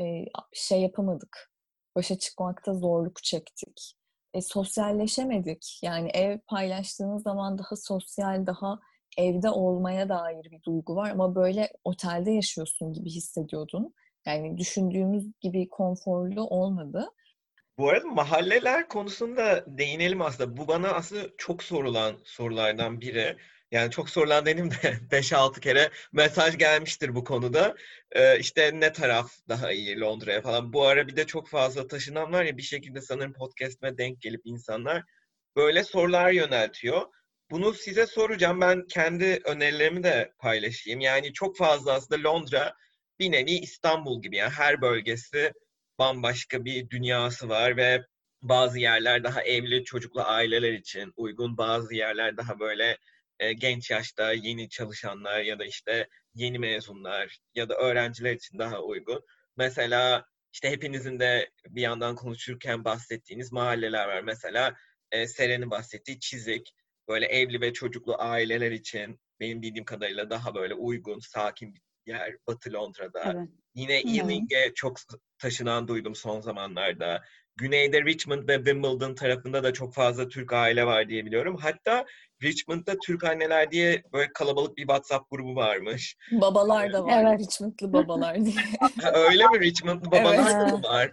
e, şey yapamadık. Başa çıkmakta zorluk çektik. E, sosyalleşemedik. Yani ev paylaştığınız zaman daha sosyal, daha evde olmaya dair bir duygu var ama böyle otelde yaşıyorsun gibi hissediyordun. Yani düşündüğümüz gibi konforlu olmadı. Bu arada mahalleler konusunda değinelim aslında. Bu bana aslında çok sorulan sorulardan biri. Yani çok sorulan dedim de 5-6 kere mesaj gelmiştir bu konuda. Ee, işte ne taraf daha iyi Londra'ya falan. Bu ara bir de çok fazla taşınan var ya bir şekilde sanırım podcast'ime denk gelip insanlar böyle sorular yöneltiyor. Bunu size soracağım. Ben kendi önerilerimi de paylaşayım. Yani çok fazla aslında Londra bir nevi İstanbul gibi. Yani her bölgesi bambaşka bir dünyası var ve bazı yerler daha evli çocuklu aileler için uygun, bazı yerler daha böyle e, genç yaşta yeni çalışanlar ya da işte yeni mezunlar ya da öğrenciler için daha uygun. Mesela işte hepinizin de bir yandan konuşurken bahsettiğiniz mahalleler var. Mesela e, Seren'in bahsettiği Çizik, böyle evli ve çocuklu aileler için benim bildiğim kadarıyla daha böyle uygun, sakin bir yer Batı Londra'da. Evet. Yine Ealing'e çok taşınan duydum son zamanlarda. Güneyde Richmond ve Wimbledon tarafında da çok fazla Türk aile var diye biliyorum. Hatta Richmond'da Türk anneler diye böyle kalabalık bir WhatsApp grubu varmış. Babalar da var. Evet. Richmond'lı babalar diye. Öyle mi? Richmond'lı babalar evet. da mı var?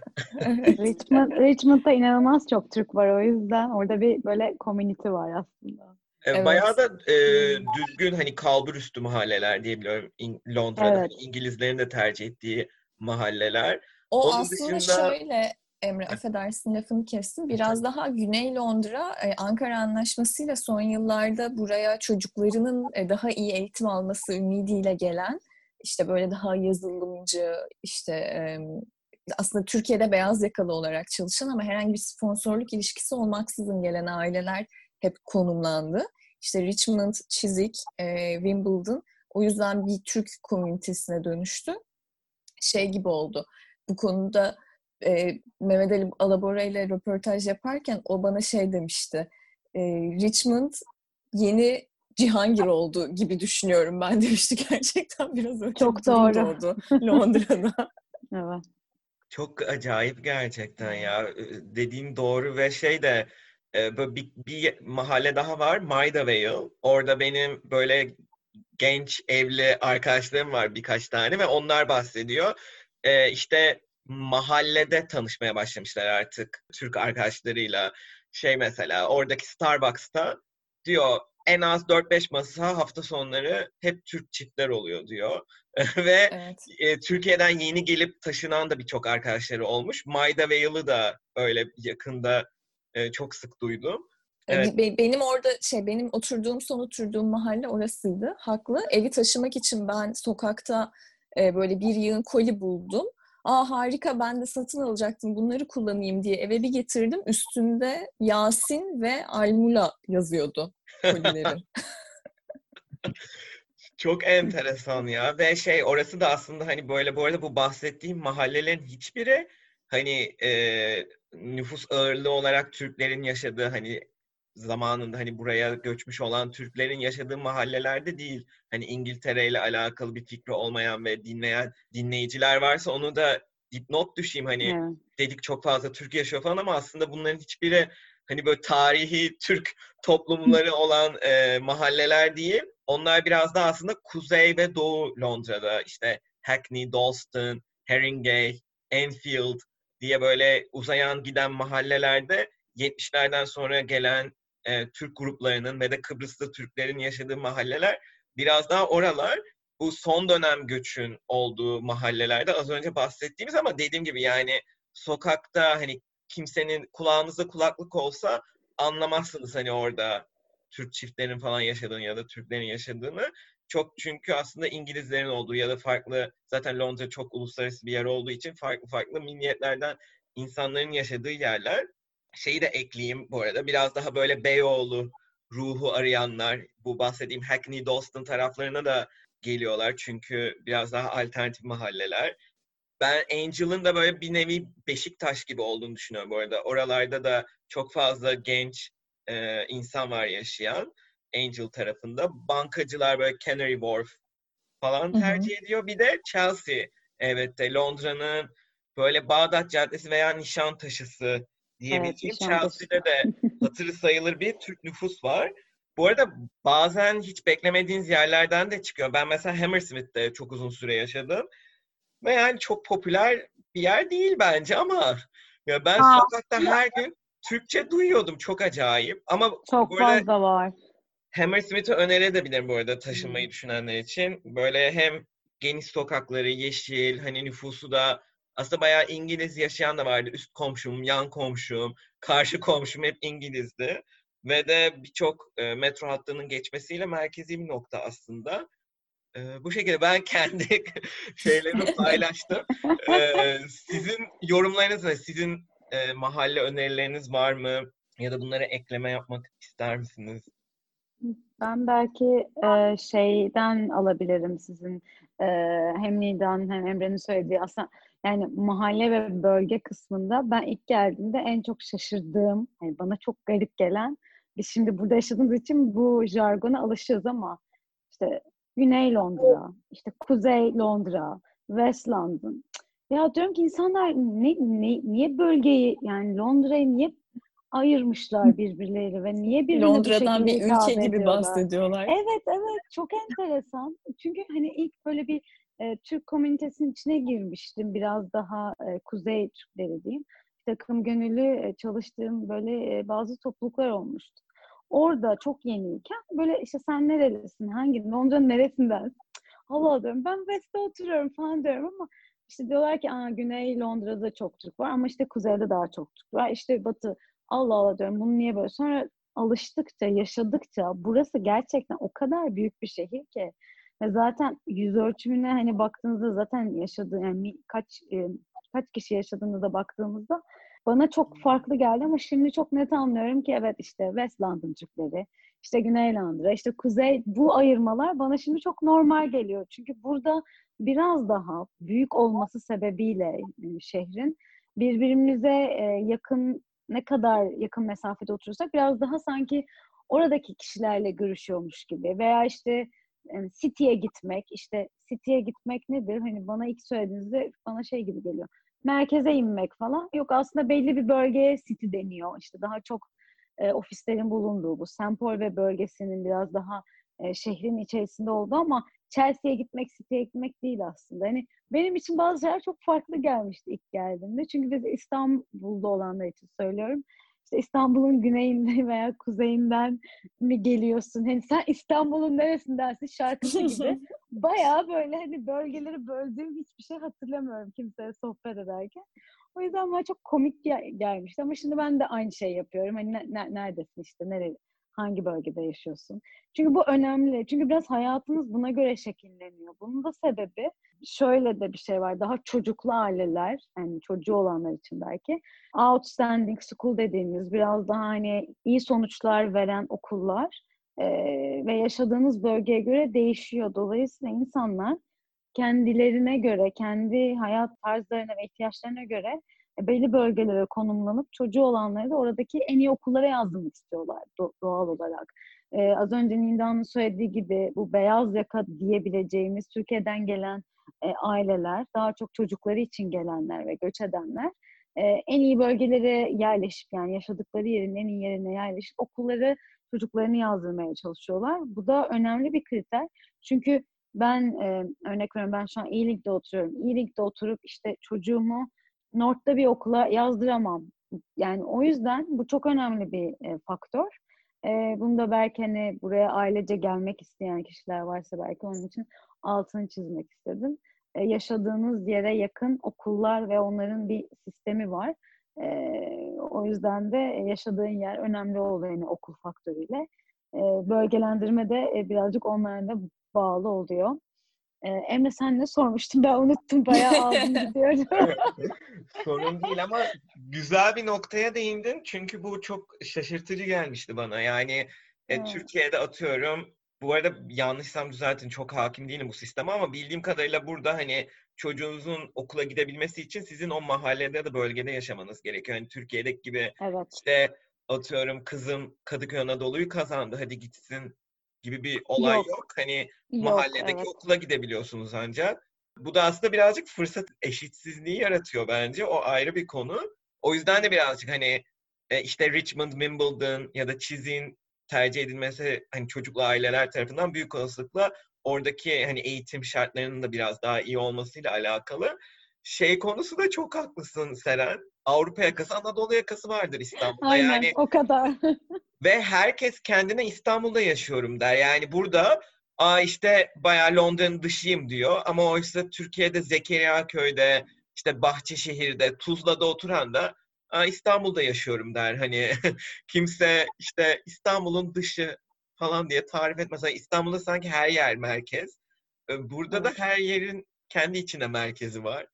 Richmond, Richmond'da inanılmaz çok Türk var o yüzden. Orada bir böyle community var aslında. Evet. Bayağı da e, düzgün hani kalbur üstü mahalleler diyebiliyorum İng- Londra'da. Evet. İngilizlerin de tercih ettiği mahalleler. O Onun aslında dışında... şöyle Emre affedersin lafını kestim. Biraz daha Güney Londra e, Ankara Anlaşması'yla son yıllarda buraya çocuklarının e, daha iyi eğitim alması ümidiyle gelen işte böyle daha yazılımcı işte aslında Türkiye'de beyaz yakalı olarak çalışan ama herhangi bir sponsorluk ilişkisi olmaksızın gelen aileler hep konumlandı. İşte Richmond, Chiswick, e, Wimbledon o yüzden bir Türk komünitesine dönüştü. Şey gibi oldu. Bu konuda e, Mehmet Ali Alabora ile röportaj yaparken o bana şey demişti. E, Richmond yeni Cihangir oldu gibi düşünüyorum ben demişti gerçekten biraz öyle Çok doğru. oldu Londra'da. evet. Çok acayip gerçekten ya. Dediğin doğru ve şey de böyle bir, bir mahalle daha var Maida Vale. Orada benim böyle genç evli arkadaşlarım var birkaç tane ve onlar bahsediyor. Ee, işte mahallede tanışmaya başlamışlar artık Türk arkadaşlarıyla. Şey mesela oradaki Starbucks'ta diyor en az 4-5 masa hafta sonları hep Türk çiftler oluyor diyor. Ve evet. e, Türkiye'den yeni gelip taşınan da birçok arkadaşları olmuş. Maida Vale'ı da öyle yakında e, çok sık duydum. Evet. Benim orada şey benim oturduğum son oturduğum mahalle orasıydı. Haklı. Evi taşımak için ben sokakta e, böyle bir yığın koli buldum. Aa harika ben de satın alacaktım bunları kullanayım diye eve bir getirdim. Üstünde Yasin ve Almula yazıyordu kolilerin. Çok enteresan ya ve şey orası da aslında hani böyle bu arada bu bahsettiğim mahallelerin hiçbiri hani e, nüfus ağırlığı olarak Türklerin yaşadığı hani zamanında hani buraya göçmüş olan Türklerin yaşadığı mahallelerde değil. Hani İngiltere ile alakalı bir fikri olmayan ve dinleyen dinleyiciler varsa onu da dipnot düşeyim hani evet. dedik çok fazla Türk yaşıyor falan ama aslında bunların hiçbiri hani böyle tarihi Türk toplumları olan e, mahalleler değil. Onlar biraz daha aslında kuzey ve doğu Londra'da işte Hackney, Dalston, Haringey, Enfield diye böyle uzayan giden mahallelerde 70'lerden sonra gelen e, Türk gruplarının ve de Kıbrıs'ta Türklerin yaşadığı mahalleler biraz daha oralar bu son dönem göçün olduğu mahallelerde az önce bahsettiğimiz ama dediğim gibi yani sokakta hani kimsenin kulağınızda kulaklık olsa anlamazsınız hani orada Türk çiftlerin falan yaşadığını ya da Türklerin yaşadığını. Çok çünkü aslında İngilizlerin olduğu ya da farklı zaten Londra çok uluslararası bir yer olduğu için farklı farklı milliyetlerden insanların yaşadığı yerler şeyi de ekleyeyim bu arada. Biraz daha böyle Beyoğlu ruhu arayanlar bu bahsettiğim Hackney, Dalston taraflarına da geliyorlar. Çünkü biraz daha alternatif mahalleler. Ben Angel'ın da böyle bir nevi Beşiktaş gibi olduğunu düşünüyorum bu arada. Oralarda da çok fazla genç e, insan var yaşayan Angel tarafında. Bankacılar böyle Canary Wharf falan tercih ediyor. Bir de Chelsea evet de Londra'nın böyle Bağdat Caddesi veya Nişantaşı'sı diyebileceğim evet, Chelsea'de de hatırı sayılır bir Türk nüfus var. Bu arada bazen hiç beklemediğiniz yerlerden de çıkıyor. Ben mesela Hammersmith'te çok uzun süre yaşadım. Ve yani çok popüler bir yer değil bence ama ya ben Aa, sokakta her gün Türkçe duyuyordum. Çok acayip. Ama çok fazla var. Hammersmith'i önerebilirim bu arada taşınmayı hmm. düşünenler için. Böyle hem geniş sokakları, yeşil, hani nüfusu da aslında bayağı İngiliz yaşayan da vardı. Üst komşum, yan komşum, karşı komşum hep İngilizdi. Ve de birçok e, metro hattının geçmesiyle merkezi bir nokta aslında. E, bu şekilde ben kendi şeylerimi paylaştım. E, sizin yorumlarınız ve sizin e, mahalle önerileriniz var mı? Ya da bunlara ekleme yapmak ister misiniz? Ben belki e, şeyden alabilirim sizin e, hem Nida'nın hem Emre'nin söylediği aslında yani mahalle ve bölge kısmında ben ilk geldiğimde en çok şaşırdığım, yani bana çok garip gelen biz şimdi burada yaşadığımız için bu jargona alışığız ama işte Güney Londra, işte Kuzey Londra, West London. Ya diyorum ki insanlar ne, ne, niye bölgeyi yani Londra'yı niye ayırmışlar birbirleriyle ve niye birbirine Londra'dan bir ülke gibi ediyorlar? bahsediyorlar. Evet evet çok enteresan. Çünkü hani ilk böyle bir e, Türk komünitesinin içine girmiştim. Biraz daha e, kuzey Türkleri diyeyim. Bir takım gönüllü e, çalıştığım böyle e, bazı topluluklar olmuştu. Orada çok yeniyken böyle işte sen nerelisin, hangi, Londra'nın neresinden? Allah diyorum ben West'te oturuyorum falan diyorum ama işte diyorlar ki Aa, Güney Londra'da çok Türk var ama işte Kuzey'de daha çok Türk var. İşte Batı Allah Allah diyorum bunu niye böyle? Sonra alıştıkça, yaşadıkça burası gerçekten o kadar büyük bir şehir ki ve zaten yüz ölçümüne hani baktığınızda zaten yaşadığı yani kaç e, kaç kişi yaşadığını da baktığımızda bana çok farklı geldi ama şimdi çok net anlıyorum ki evet işte West London Türkleri, işte Güney Londra, işte Kuzey bu ayırmalar bana şimdi çok normal geliyor. Çünkü burada biraz daha büyük olması sebebiyle e, şehrin birbirimize e, yakın ne kadar yakın mesafede oturursak biraz daha sanki oradaki kişilerle görüşüyormuş gibi veya işte yani City'ye gitmek, işte City'ye gitmek nedir? Hani bana ilk söylediğinizde bana şey gibi geliyor. Merkeze inmek falan. Yok aslında belli bir bölgeye City deniyor. İşte daha çok e, ofislerin bulunduğu bu. Paul ve bölgesinin biraz daha e, şehrin içerisinde oldu ama Chelsea'ye gitmek, City'ye gitmek değil aslında. Hani benim için bazı şeyler çok farklı gelmişti ilk geldiğimde. Çünkü biz İstanbul'da olanlar için söylüyorum işte İstanbul'un güneyinde veya kuzeyinden mi geliyorsun? Hani sen İstanbul'un neresindensin şarkısı gibi. Bayağı böyle hani bölgeleri böldüğüm hiçbir şey hatırlamıyorum kimseye sohbet ederken. O yüzden bana çok komik gel- gelmişti ama şimdi ben de aynı şey yapıyorum. Hani ne, ne, neredesin işte, nereye, hangi bölgede yaşıyorsun? Çünkü bu önemli. Çünkü biraz hayatınız buna göre şekilleniyor. Bunun da sebebi şöyle de bir şey var. Daha çocuklu aileler, yani çocuğu olanlar için belki outstanding school dediğimiz biraz daha hani iyi sonuçlar veren okullar e, ve yaşadığınız bölgeye göre değişiyor. Dolayısıyla insanlar kendilerine göre, kendi hayat tarzlarına ve ihtiyaçlarına göre belli bölgelere konumlanıp çocuğu olanları da oradaki en iyi okullara yazdırmak istiyorlar doğal olarak. Ee, az önce Ninda'nın söylediği gibi bu beyaz yaka diyebileceğimiz Türkiye'den gelen e, aileler, daha çok çocukları için gelenler ve göç edenler e, en iyi bölgelere yerleşip yani yaşadıkları yerin en iyi yerine yerleşip okulları çocuklarını yazdırmaya çalışıyorlar. Bu da önemli bir kriter. Çünkü ben e, örnek veriyorum ben şu an E-Link'de oturuyorum. E-Link'de oturup işte çocuğumu North'ta bir okula yazdıramam. Yani o yüzden bu çok önemli bir e, faktör. E, bunu da belki hani buraya ailece gelmek isteyen kişiler varsa belki onun için altını çizmek istedim. E, yaşadığınız yere yakın okullar ve onların bir sistemi var. E, o yüzden de yaşadığın yer önemli oluyor yani okul faktörüyle. E, bölgelendirme de e, birazcık onlara da bağlı oluyor. Ee, Emre sen ne sormuştun? Ben unuttum. Bayağı aldım gidiyorum. Sorun değil ama güzel bir noktaya değindin. Çünkü bu çok şaşırtıcı gelmişti bana. Yani e, Türkiye'de atıyorum bu arada yanlışsam düzeltin çok hakim değilim bu sisteme ama bildiğim kadarıyla burada hani çocuğunuzun okula gidebilmesi için sizin o mahallede ya da bölgede yaşamanız gerekiyor. Yani Türkiye'deki gibi evet. işte atıyorum kızım Kadıköy Anadolu'yu kazandı hadi gitsin gibi bir olay yok. Yok. Hani Yok, mahalledeki evet. okula gidebiliyorsunuz ancak. Bu da aslında birazcık fırsat eşitsizliği yaratıyor bence. O ayrı bir konu. O yüzden de birazcık hani e, işte Richmond, Wimbledon ya da Çizin tercih edilmesi hani çocuklu aileler tarafından büyük olasılıkla oradaki hani eğitim şartlarının da biraz daha iyi olmasıyla alakalı. Şey konusu da çok haklısın Seren. Avrupa yakası, Anadolu yakası vardır İstanbul'da. Aynen Yani o kadar. ve herkes kendine İstanbul'da yaşıyorum der. Yani burada Aa işte bayağı Londra'nın dışıyım diyor ama oysa Türkiye'de Zekeriya köyde, işte Bahçeşehir'de, Tuzla'da oturan da Aa, İstanbul'da yaşıyorum der. Hani kimse işte İstanbul'un dışı falan diye tarif etmez. Hani İstanbul'da sanki her yer merkez. Ee, Burada da her yerin kendi içine merkezi var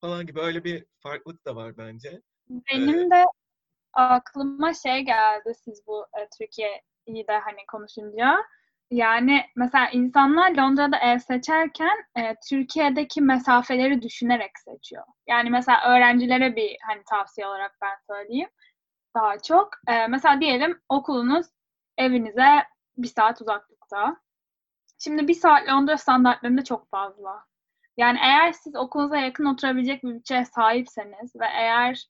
falan gibi öyle bir farklılık da var bence. Benim de aklıma şey geldi siz bu e, Türkiye'yi de hani konuşunca. Yani mesela insanlar Londra'da ev seçerken e, Türkiye'deki mesafeleri düşünerek seçiyor. Yani mesela öğrencilere bir hani tavsiye olarak ben söyleyeyim daha çok. E, mesela diyelim okulunuz evinize bir saat uzaklıkta. Şimdi bir saat Londra standartlarında çok fazla. Yani eğer siz okulunuza yakın oturabilecek bir bütçeye sahipseniz ve eğer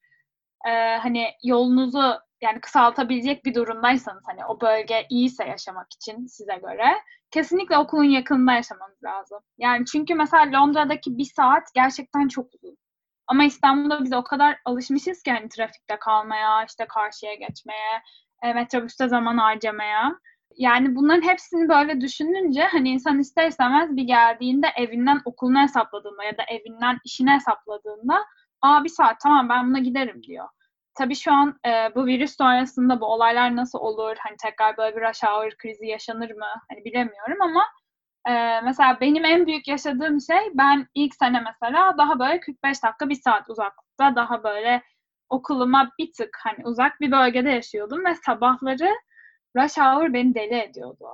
e, hani yolunuzu yani kısaltabilecek bir durumdaysanız hani o bölge iyiyse yaşamak için size göre kesinlikle okulun yakınında yaşamanız lazım. Yani çünkü mesela Londra'daki bir saat gerçekten çok uzun. Ama İstanbul'da biz o kadar alışmışız ki hani trafikte kalmaya, işte karşıya geçmeye, e, metrobüste zaman harcamaya. Yani bunların hepsini böyle düşününce hani insan ister istemez bir geldiğinde evinden okulunu hesapladığında ya da evinden işini hesapladığında aa bir saat tamam ben buna giderim diyor. Tabii şu an e, bu virüs sonrasında bu olaylar nasıl olur? Hani tekrar böyle bir rush hour krizi yaşanır mı? Hani bilemiyorum ama e, mesela benim en büyük yaşadığım şey ben ilk sene mesela daha böyle 45 dakika bir saat uzaklıkta daha böyle okuluma bir tık hani uzak bir bölgede yaşıyordum ve sabahları rush hour beni deli ediyordu.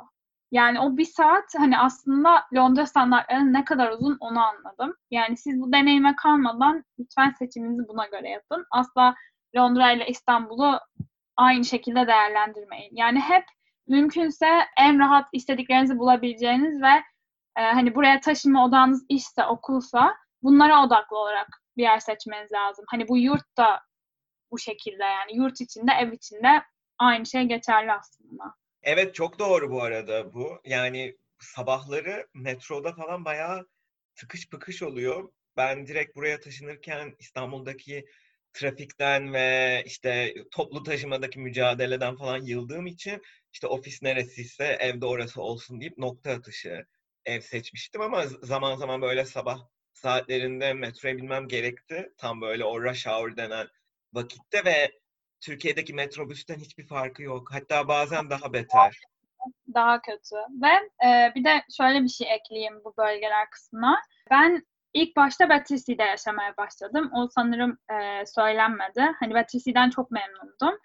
Yani o bir saat hani aslında Londra standartlarının ne kadar uzun onu anladım. Yani siz bu deneyime kalmadan lütfen seçiminizi buna göre yapın. Asla Londra ile İstanbul'u aynı şekilde değerlendirmeyin. Yani hep mümkünse en rahat istediklerinizi bulabileceğiniz ve e, hani buraya taşınma odağınız işse, okulsa bunlara odaklı olarak bir yer seçmeniz lazım. Hani bu yurt da bu şekilde yani yurt içinde, ev içinde aynı şey geçerli aslında. Evet çok doğru bu arada bu. Yani sabahları metroda falan bayağı tıkış pıkış oluyor. Ben direkt buraya taşınırken İstanbul'daki trafikten ve işte toplu taşımadaki mücadeleden falan yıldığım için işte ofis neresiyse evde orası olsun deyip nokta atışı ev seçmiştim ama zaman zaman böyle sabah saatlerinde metroya binmem gerekti. Tam böyle o rush hour denen vakitte ve Türkiye'deki metrobüsten hiçbir farkı yok. Hatta bazen daha beter. Daha kötü. Ve e, bir de şöyle bir şey ekleyeyim bu bölgeler kısmına. Ben ilk başta Battersea'de yaşamaya başladım. O sanırım e, söylenmedi. Hani Battersea'den çok memnundum.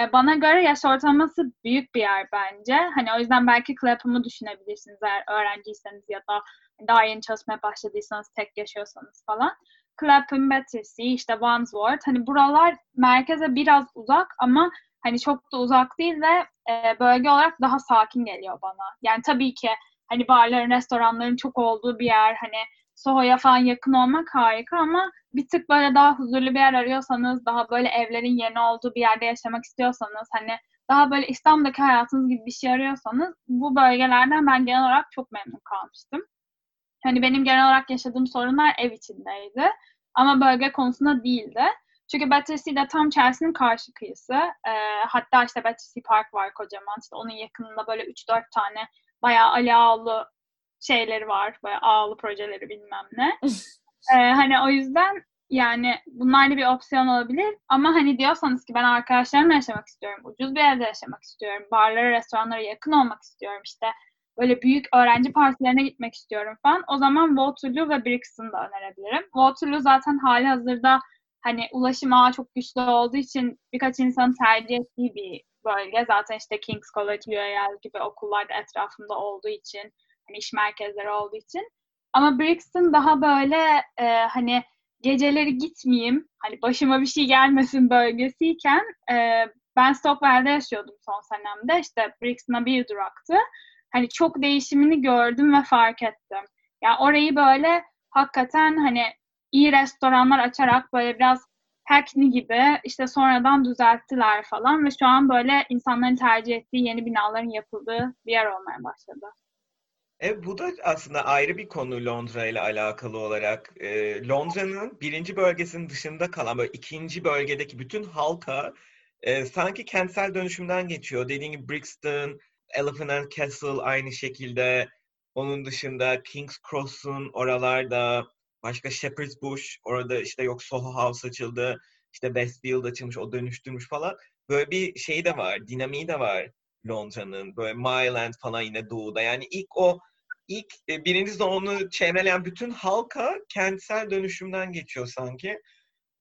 E, bana göre yaş ortalaması büyük bir yer bence. Hani o yüzden belki Clapham'ı düşünebilirsiniz eğer öğrenciyseniz ya da daha yeni çalışmaya başladıysanız, tek yaşıyorsanız falan. Clapham, Battersea, işte Wandsworth. Hani buralar merkeze biraz uzak ama hani çok da uzak değil ve e, bölge olarak daha sakin geliyor bana. Yani tabii ki hani barların, restoranların çok olduğu bir yer, hani Soho'ya falan yakın olmak harika ama bir tık böyle daha huzurlu bir yer arıyorsanız, daha böyle evlerin yeni olduğu bir yerde yaşamak istiyorsanız, hani daha böyle İstanbul'daki hayatınız gibi bir şey arıyorsanız bu bölgelerden ben genel olarak çok memnun kalmıştım. Hani benim genel olarak yaşadığım sorunlar ev içindeydi. Ama bölge konusunda değildi. Çünkü Battersea de tam Chelsea'nin karşı kıyısı. E, hatta işte Battersea Park var kocaman. İşte onun yakınında böyle 3-4 tane bayağı Ali Ağalı şeyleri var. Bayağı Ağalı projeleri bilmem ne. e, hani o yüzden yani bunlar da bir opsiyon olabilir. Ama hani diyorsanız ki ben arkadaşlarımla yaşamak istiyorum. Ucuz bir evde yaşamak istiyorum. Barlara, restoranlara yakın olmak istiyorum. İşte böyle büyük öğrenci partilerine gitmek istiyorum falan. O zaman Waterloo ve Brixton'ı da önerebilirim. Waterloo zaten hali hazırda hani ulaşım ağı çok güçlü olduğu için birkaç insanın tercih ettiği bir bölge. Zaten işte King's College, UAL gibi okullar da etrafında olduğu için, hani iş merkezleri olduğu için. Ama Brixton daha böyle e, hani geceleri gitmeyeyim, hani başıma bir şey gelmesin bölgesiyken e, Ben Stockwell'de yaşıyordum son senemde. İşte Brixton'a bir duraktı. Hani çok değişimini gördüm ve fark ettim. Yani orayı böyle hakikaten hani iyi restoranlar açarak böyle biraz Hackney gibi işte sonradan düzelttiler falan ve şu an böyle insanların tercih ettiği yeni binaların yapıldığı bir yer olmaya başladı. E, bu da aslında ayrı bir konu Londra ile alakalı olarak. E, Londra'nın birinci bölgesinin dışında kalan böyle ikinci bölgedeki bütün halka e, sanki kentsel dönüşümden geçiyor. Dediğim gibi Brixton, Elephant and Castle aynı şekilde. Onun dışında King's Cross'un oralarda başka Shepherd's Bush orada işte yok Soho House açıldı. işte Westfield açılmış, o dönüştürmüş falan. Böyle bir şey de var, dinamiği de var Londra'nın. Böyle Mile End falan yine doğuda. Yani ilk o ilk e, birinci onu çevreleyen bütün halka kentsel dönüşümden geçiyor sanki.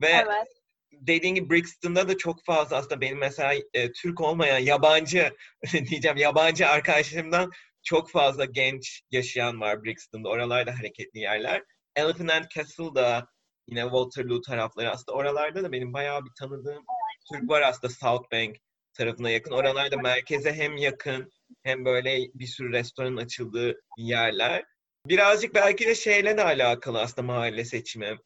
Ve evet. dediğin gibi Brixton'da da çok fazla aslında benim mesela e, Türk olmayan yabancı diyeceğim yabancı arkadaşlarımdan çok fazla genç yaşayan var Brixton'da. Oralarda hareketli yerler. Elephant and Castle'da yine Waterloo tarafları aslında oralarda da benim bayağı bir tanıdığım Türk var aslında South Bank tarafına yakın. Oralarda merkeze hem yakın hem böyle bir sürü restoran açıldığı yerler. Birazcık belki de şeyle de alakalı aslında mahalle seçimi.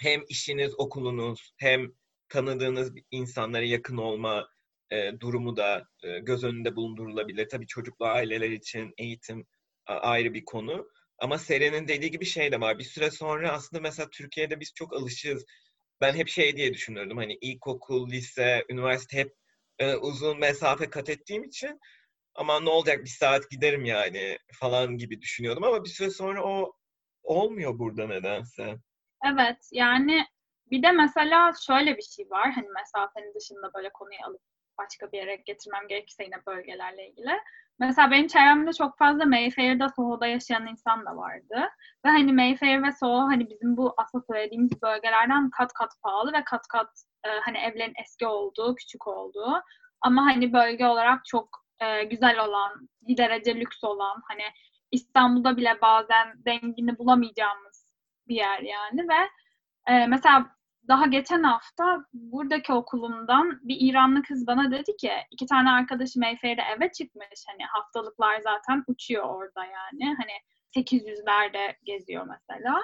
Hem işiniz, okulunuz, hem tanıdığınız insanlara yakın olma e, durumu da e, göz önünde bulundurulabilir. Tabii çocuklu aileler için eğitim a, ayrı bir konu. Ama Seren'in dediği gibi şey de var. Bir süre sonra aslında mesela Türkiye'de biz çok alışığız. Ben hep şey diye düşünürdüm. Hani ilkokul, lise, üniversite hep e, uzun mesafe kat ettiğim için ama ne olacak bir saat giderim yani falan gibi düşünüyordum ama bir süre sonra o olmuyor burada nedense. Evet yani bir de mesela şöyle bir şey var hani mesafenin dışında böyle konuyu alıp başka bir yere getirmem gerekirse yine bölgelerle ilgili. Mesela benim çevremde çok fazla Mayfair'da, Soho'da yaşayan insan da vardı. Ve hani Mayfair ve Soho hani bizim bu aslında söylediğimiz bölgelerden kat kat pahalı ve kat kat e, hani evlerin eski olduğu, küçük olduğu. Ama hani bölge olarak çok e, güzel olan, bir derece lüks olan, hani İstanbul'da bile bazen dengini bulamayacağımız bir yer yani ve e, mesela daha geçen hafta buradaki okulumdan bir İranlı kız bana dedi ki iki tane arkadaşı Mayfair'de eve çıkmış. Hani haftalıklar zaten uçuyor orada yani. Hani 800'lerde geziyor mesela.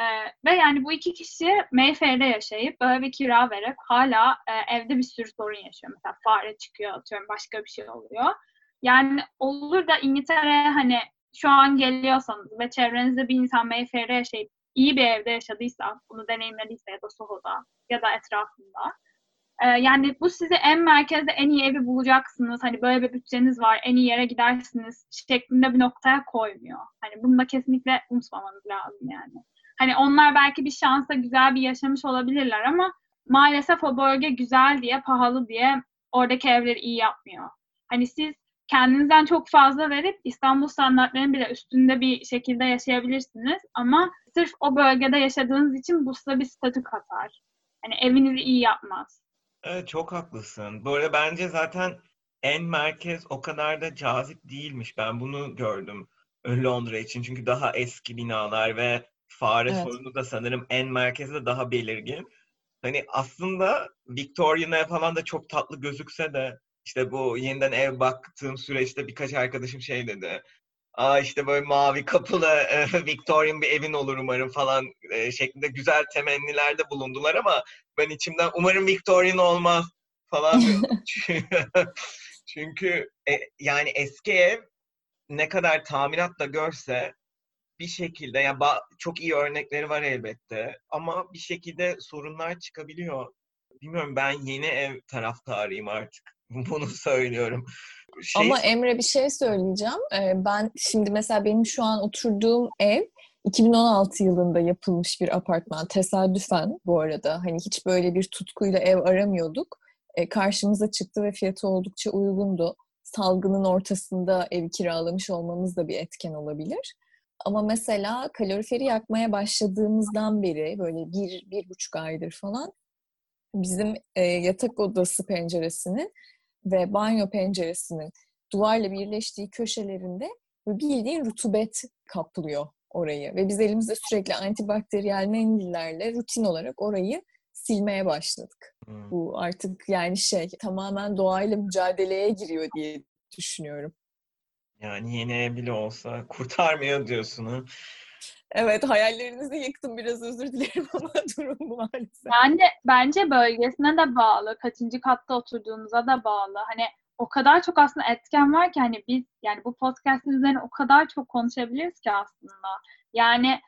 Ee, ve yani bu iki kişi Mayfair'de yaşayıp böyle bir kira verip hala e, evde bir sürü sorun yaşıyor. Mesela fare çıkıyor atıyorum başka bir şey oluyor. Yani olur da İngiltere hani şu an geliyorsanız ve çevrenizde bir insan Mayfair'de yaşayıp iyi bir evde yaşadıysa, bunu deneyimlediyse ya da Soho'da ya da etrafında. E, yani bu sizi en merkezde en iyi evi bulacaksınız. Hani böyle bir bütçeniz var, en iyi yere gidersiniz şeklinde bir noktaya koymuyor. Hani bunu da kesinlikle unutmamanız lazım yani. Hani onlar belki bir şansa güzel bir yaşamış olabilirler ama maalesef o bölge güzel diye, pahalı diye oradaki evleri iyi yapmıyor. Hani siz kendinizden çok fazla verip İstanbul standartlarının bile üstünde bir şekilde yaşayabilirsiniz ama sırf o bölgede yaşadığınız için bu size bir statü katar. Hani evinizi iyi yapmaz. Evet çok haklısın. Böyle bence zaten en merkez o kadar da cazip değilmiş. Ben bunu gördüm Londra için. Çünkü daha eski binalar ve fare evet. sorunu da sanırım en merkezde daha belirgin. Hani aslında Victoria'na falan da çok tatlı gözükse de işte bu yeniden ev baktığım süreçte birkaç arkadaşım şey dedi. Aa işte böyle mavi kapılı e, Victorian bir evin olur umarım falan e, şeklinde güzel temennilerde bulundular ama ben içimden umarım Victorian olmaz falan Çünkü e, yani eski ev ne kadar tamirat da görse bir şekilde ya yani çok iyi örnekleri var elbette ama bir şekilde sorunlar çıkabiliyor. Bilmiyorum ben yeni ev taraftarıyım artık. Bunu söylüyorum. Şey... Ama Emre bir şey söyleyeceğim. Ben şimdi mesela benim şu an oturduğum ev 2016 yılında yapılmış bir apartman. Tesadüfen bu arada. Hani hiç böyle bir tutkuyla ev aramıyorduk. Karşımıza çıktı ve fiyatı oldukça uygundu. Salgının ortasında ev kiralamış olmamız da bir etken olabilir. Ama mesela kaloriferi yakmaya başladığımızdan beri böyle bir, bir buçuk aydır falan bizim e, yatak odası penceresini ve banyo penceresinin duvarla birleştiği köşelerinde bildiğin rutubet kaplıyor orayı. Ve biz elimizde sürekli antibakteriyel mendillerle rutin olarak orayı silmeye başladık. Hmm. Bu artık yani şey tamamen doğayla mücadeleye giriyor diye düşünüyorum. Yani yeni ev bile olsa kurtarmıyor diyorsun ha. Evet hayallerinizi yıktım biraz özür dilerim ama durum bu maalesef. Yani bence bölgesine de bağlı, kaçıncı katta oturduğunuza da bağlı. Hani o kadar çok aslında etken var ki hani biz yani bu podcast'in üzerine o kadar çok konuşabiliriz ki aslında. Yani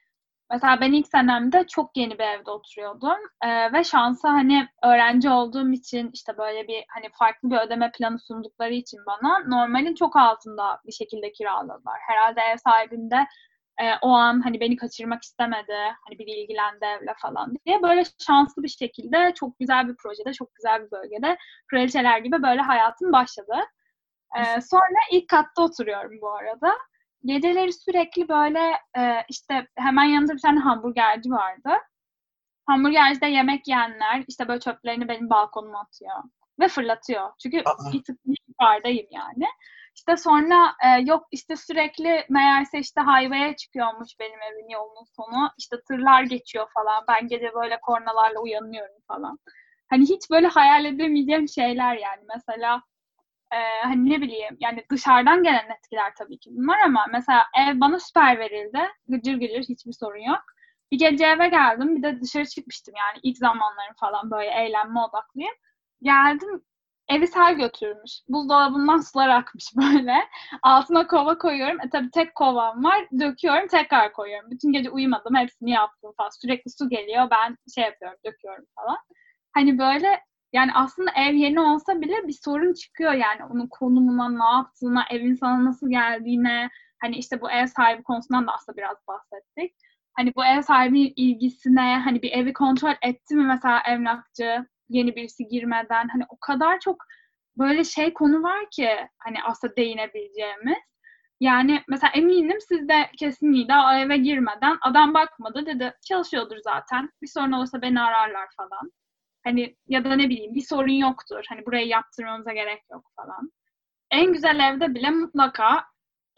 mesela ben ilk senemde çok yeni bir evde oturuyordum Ee, ve şansa hani öğrenci olduğum için işte böyle bir hani farklı bir ödeme planı sundukları için bana normalin çok altında bir şekilde kiraladılar. Herhalde ev sahibinde e, o an hani beni kaçırmak istemedi, hani biri ilgilendi evle falan diye böyle şanslı bir şekilde çok güzel bir projede, çok güzel bir bölgede kraliçeler gibi böyle hayatım başladı. E, sonra ilk katta oturuyorum bu arada. Geceleri sürekli böyle e, işte hemen yanında bir tane hamburgerci vardı. Hamburgercide yemek yiyenler işte böyle çöplerini benim balkonuma atıyor ve fırlatıyor. Çünkü Aa. bir tık yukarıdayım yani. İşte sonra e, yok işte sürekli meğerse işte highway'e çıkıyormuş benim evin yolunun sonu. İşte tırlar geçiyor falan. Ben gece böyle kornalarla uyanıyorum falan. Hani hiç böyle hayal edemeyeceğim şeyler yani. Mesela e, hani ne bileyim yani dışarıdan gelen etkiler tabii ki bunlar ama mesela ev bana süper verildi. Gıcır gıcır hiçbir sorun yok. Bir gece eve geldim. Bir de dışarı çıkmıştım yani ilk zamanlarım falan böyle eğlenme odaklıyım. Geldim evi sel götürmüş. Buzdolabından sular akmış böyle. Altına kova koyuyorum. E tabii tek kovam var. Döküyorum tekrar koyuyorum. Bütün gece uyumadım. Hepsini yaptım falan. Sürekli su geliyor. Ben şey yapıyorum döküyorum falan. Hani böyle yani aslında ev yeni olsa bile bir sorun çıkıyor yani onun konumuna, ne yaptığına, evin sana nasıl geldiğine. Hani işte bu ev sahibi konusundan da aslında biraz bahsettik. Hani bu ev sahibi ilgisine, hani bir evi kontrol etti mi mesela emlakçı yeni birisi girmeden. Hani o kadar çok böyle şey konu var ki hani aslında değinebileceğimiz. Yani mesela eminim siz de kesinlikle o eve girmeden adam bakmadı dedi çalışıyordur zaten. Bir sorun olursa beni ararlar falan. Hani ya da ne bileyim bir sorun yoktur. Hani burayı yaptırmamıza gerek yok falan. En güzel evde bile mutlaka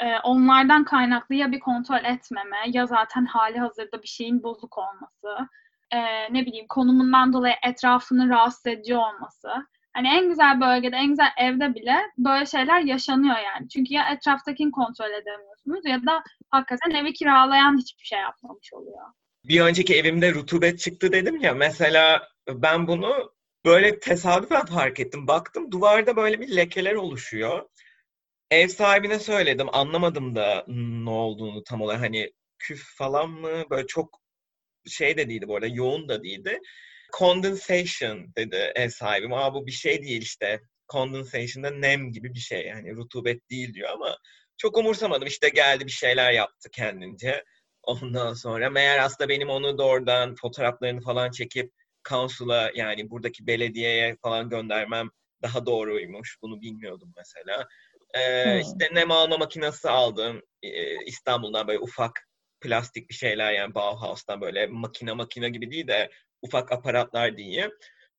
e, onlardan kaynaklı ya bir kontrol etmeme ya zaten hali hazırda bir şeyin bozuk olması. E, ne bileyim konumundan dolayı etrafını rahatsız edici olması. Hani en güzel bölgede, en güzel evde bile böyle şeyler yaşanıyor yani. Çünkü ya etraftakini kontrol edemiyorsunuz ya da hakikaten evi kiralayan hiçbir şey yapmamış oluyor. Bir önceki evimde rutubet çıktı dedim ya. Mesela ben bunu böyle tesadüfen fark ettim. Baktım duvarda böyle bir lekeler oluşuyor. Ev sahibine söyledim. Anlamadım da ne olduğunu tam olarak. Hani küf falan mı? Böyle çok şey de değildi bu arada. Yoğun da değildi. Condensation dedi ev sahibim. Aa bu bir şey değil işte. Condensation da nem gibi bir şey. Yani rutubet değil diyor ama çok umursamadım. İşte geldi bir şeyler yaptı kendince. Ondan sonra meğer aslında benim onu doğrudan fotoğraflarını falan çekip council'a yani buradaki belediyeye falan göndermem daha doğruymuş. Bunu bilmiyordum mesela. Ee, Hmm. işte nem alma makinesi aldım. Ee, İstanbul'dan böyle ufak plastik bir şeyler yani Bauhaus'tan böyle makine makine gibi değil de ufak aparatlar diyeyim.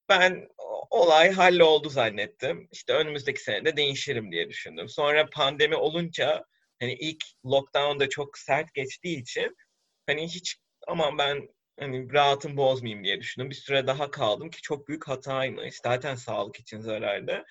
Ben olay halloldu zannettim. İşte önümüzdeki sene de değişirim diye düşündüm. Sonra pandemi olunca hani ilk lockdown'da çok sert geçtiği için hani hiç aman ben hani rahatım bozmayayım diye düşündüm. Bir süre daha kaldım ki çok büyük hataymış. Zaten sağlık için zararlı.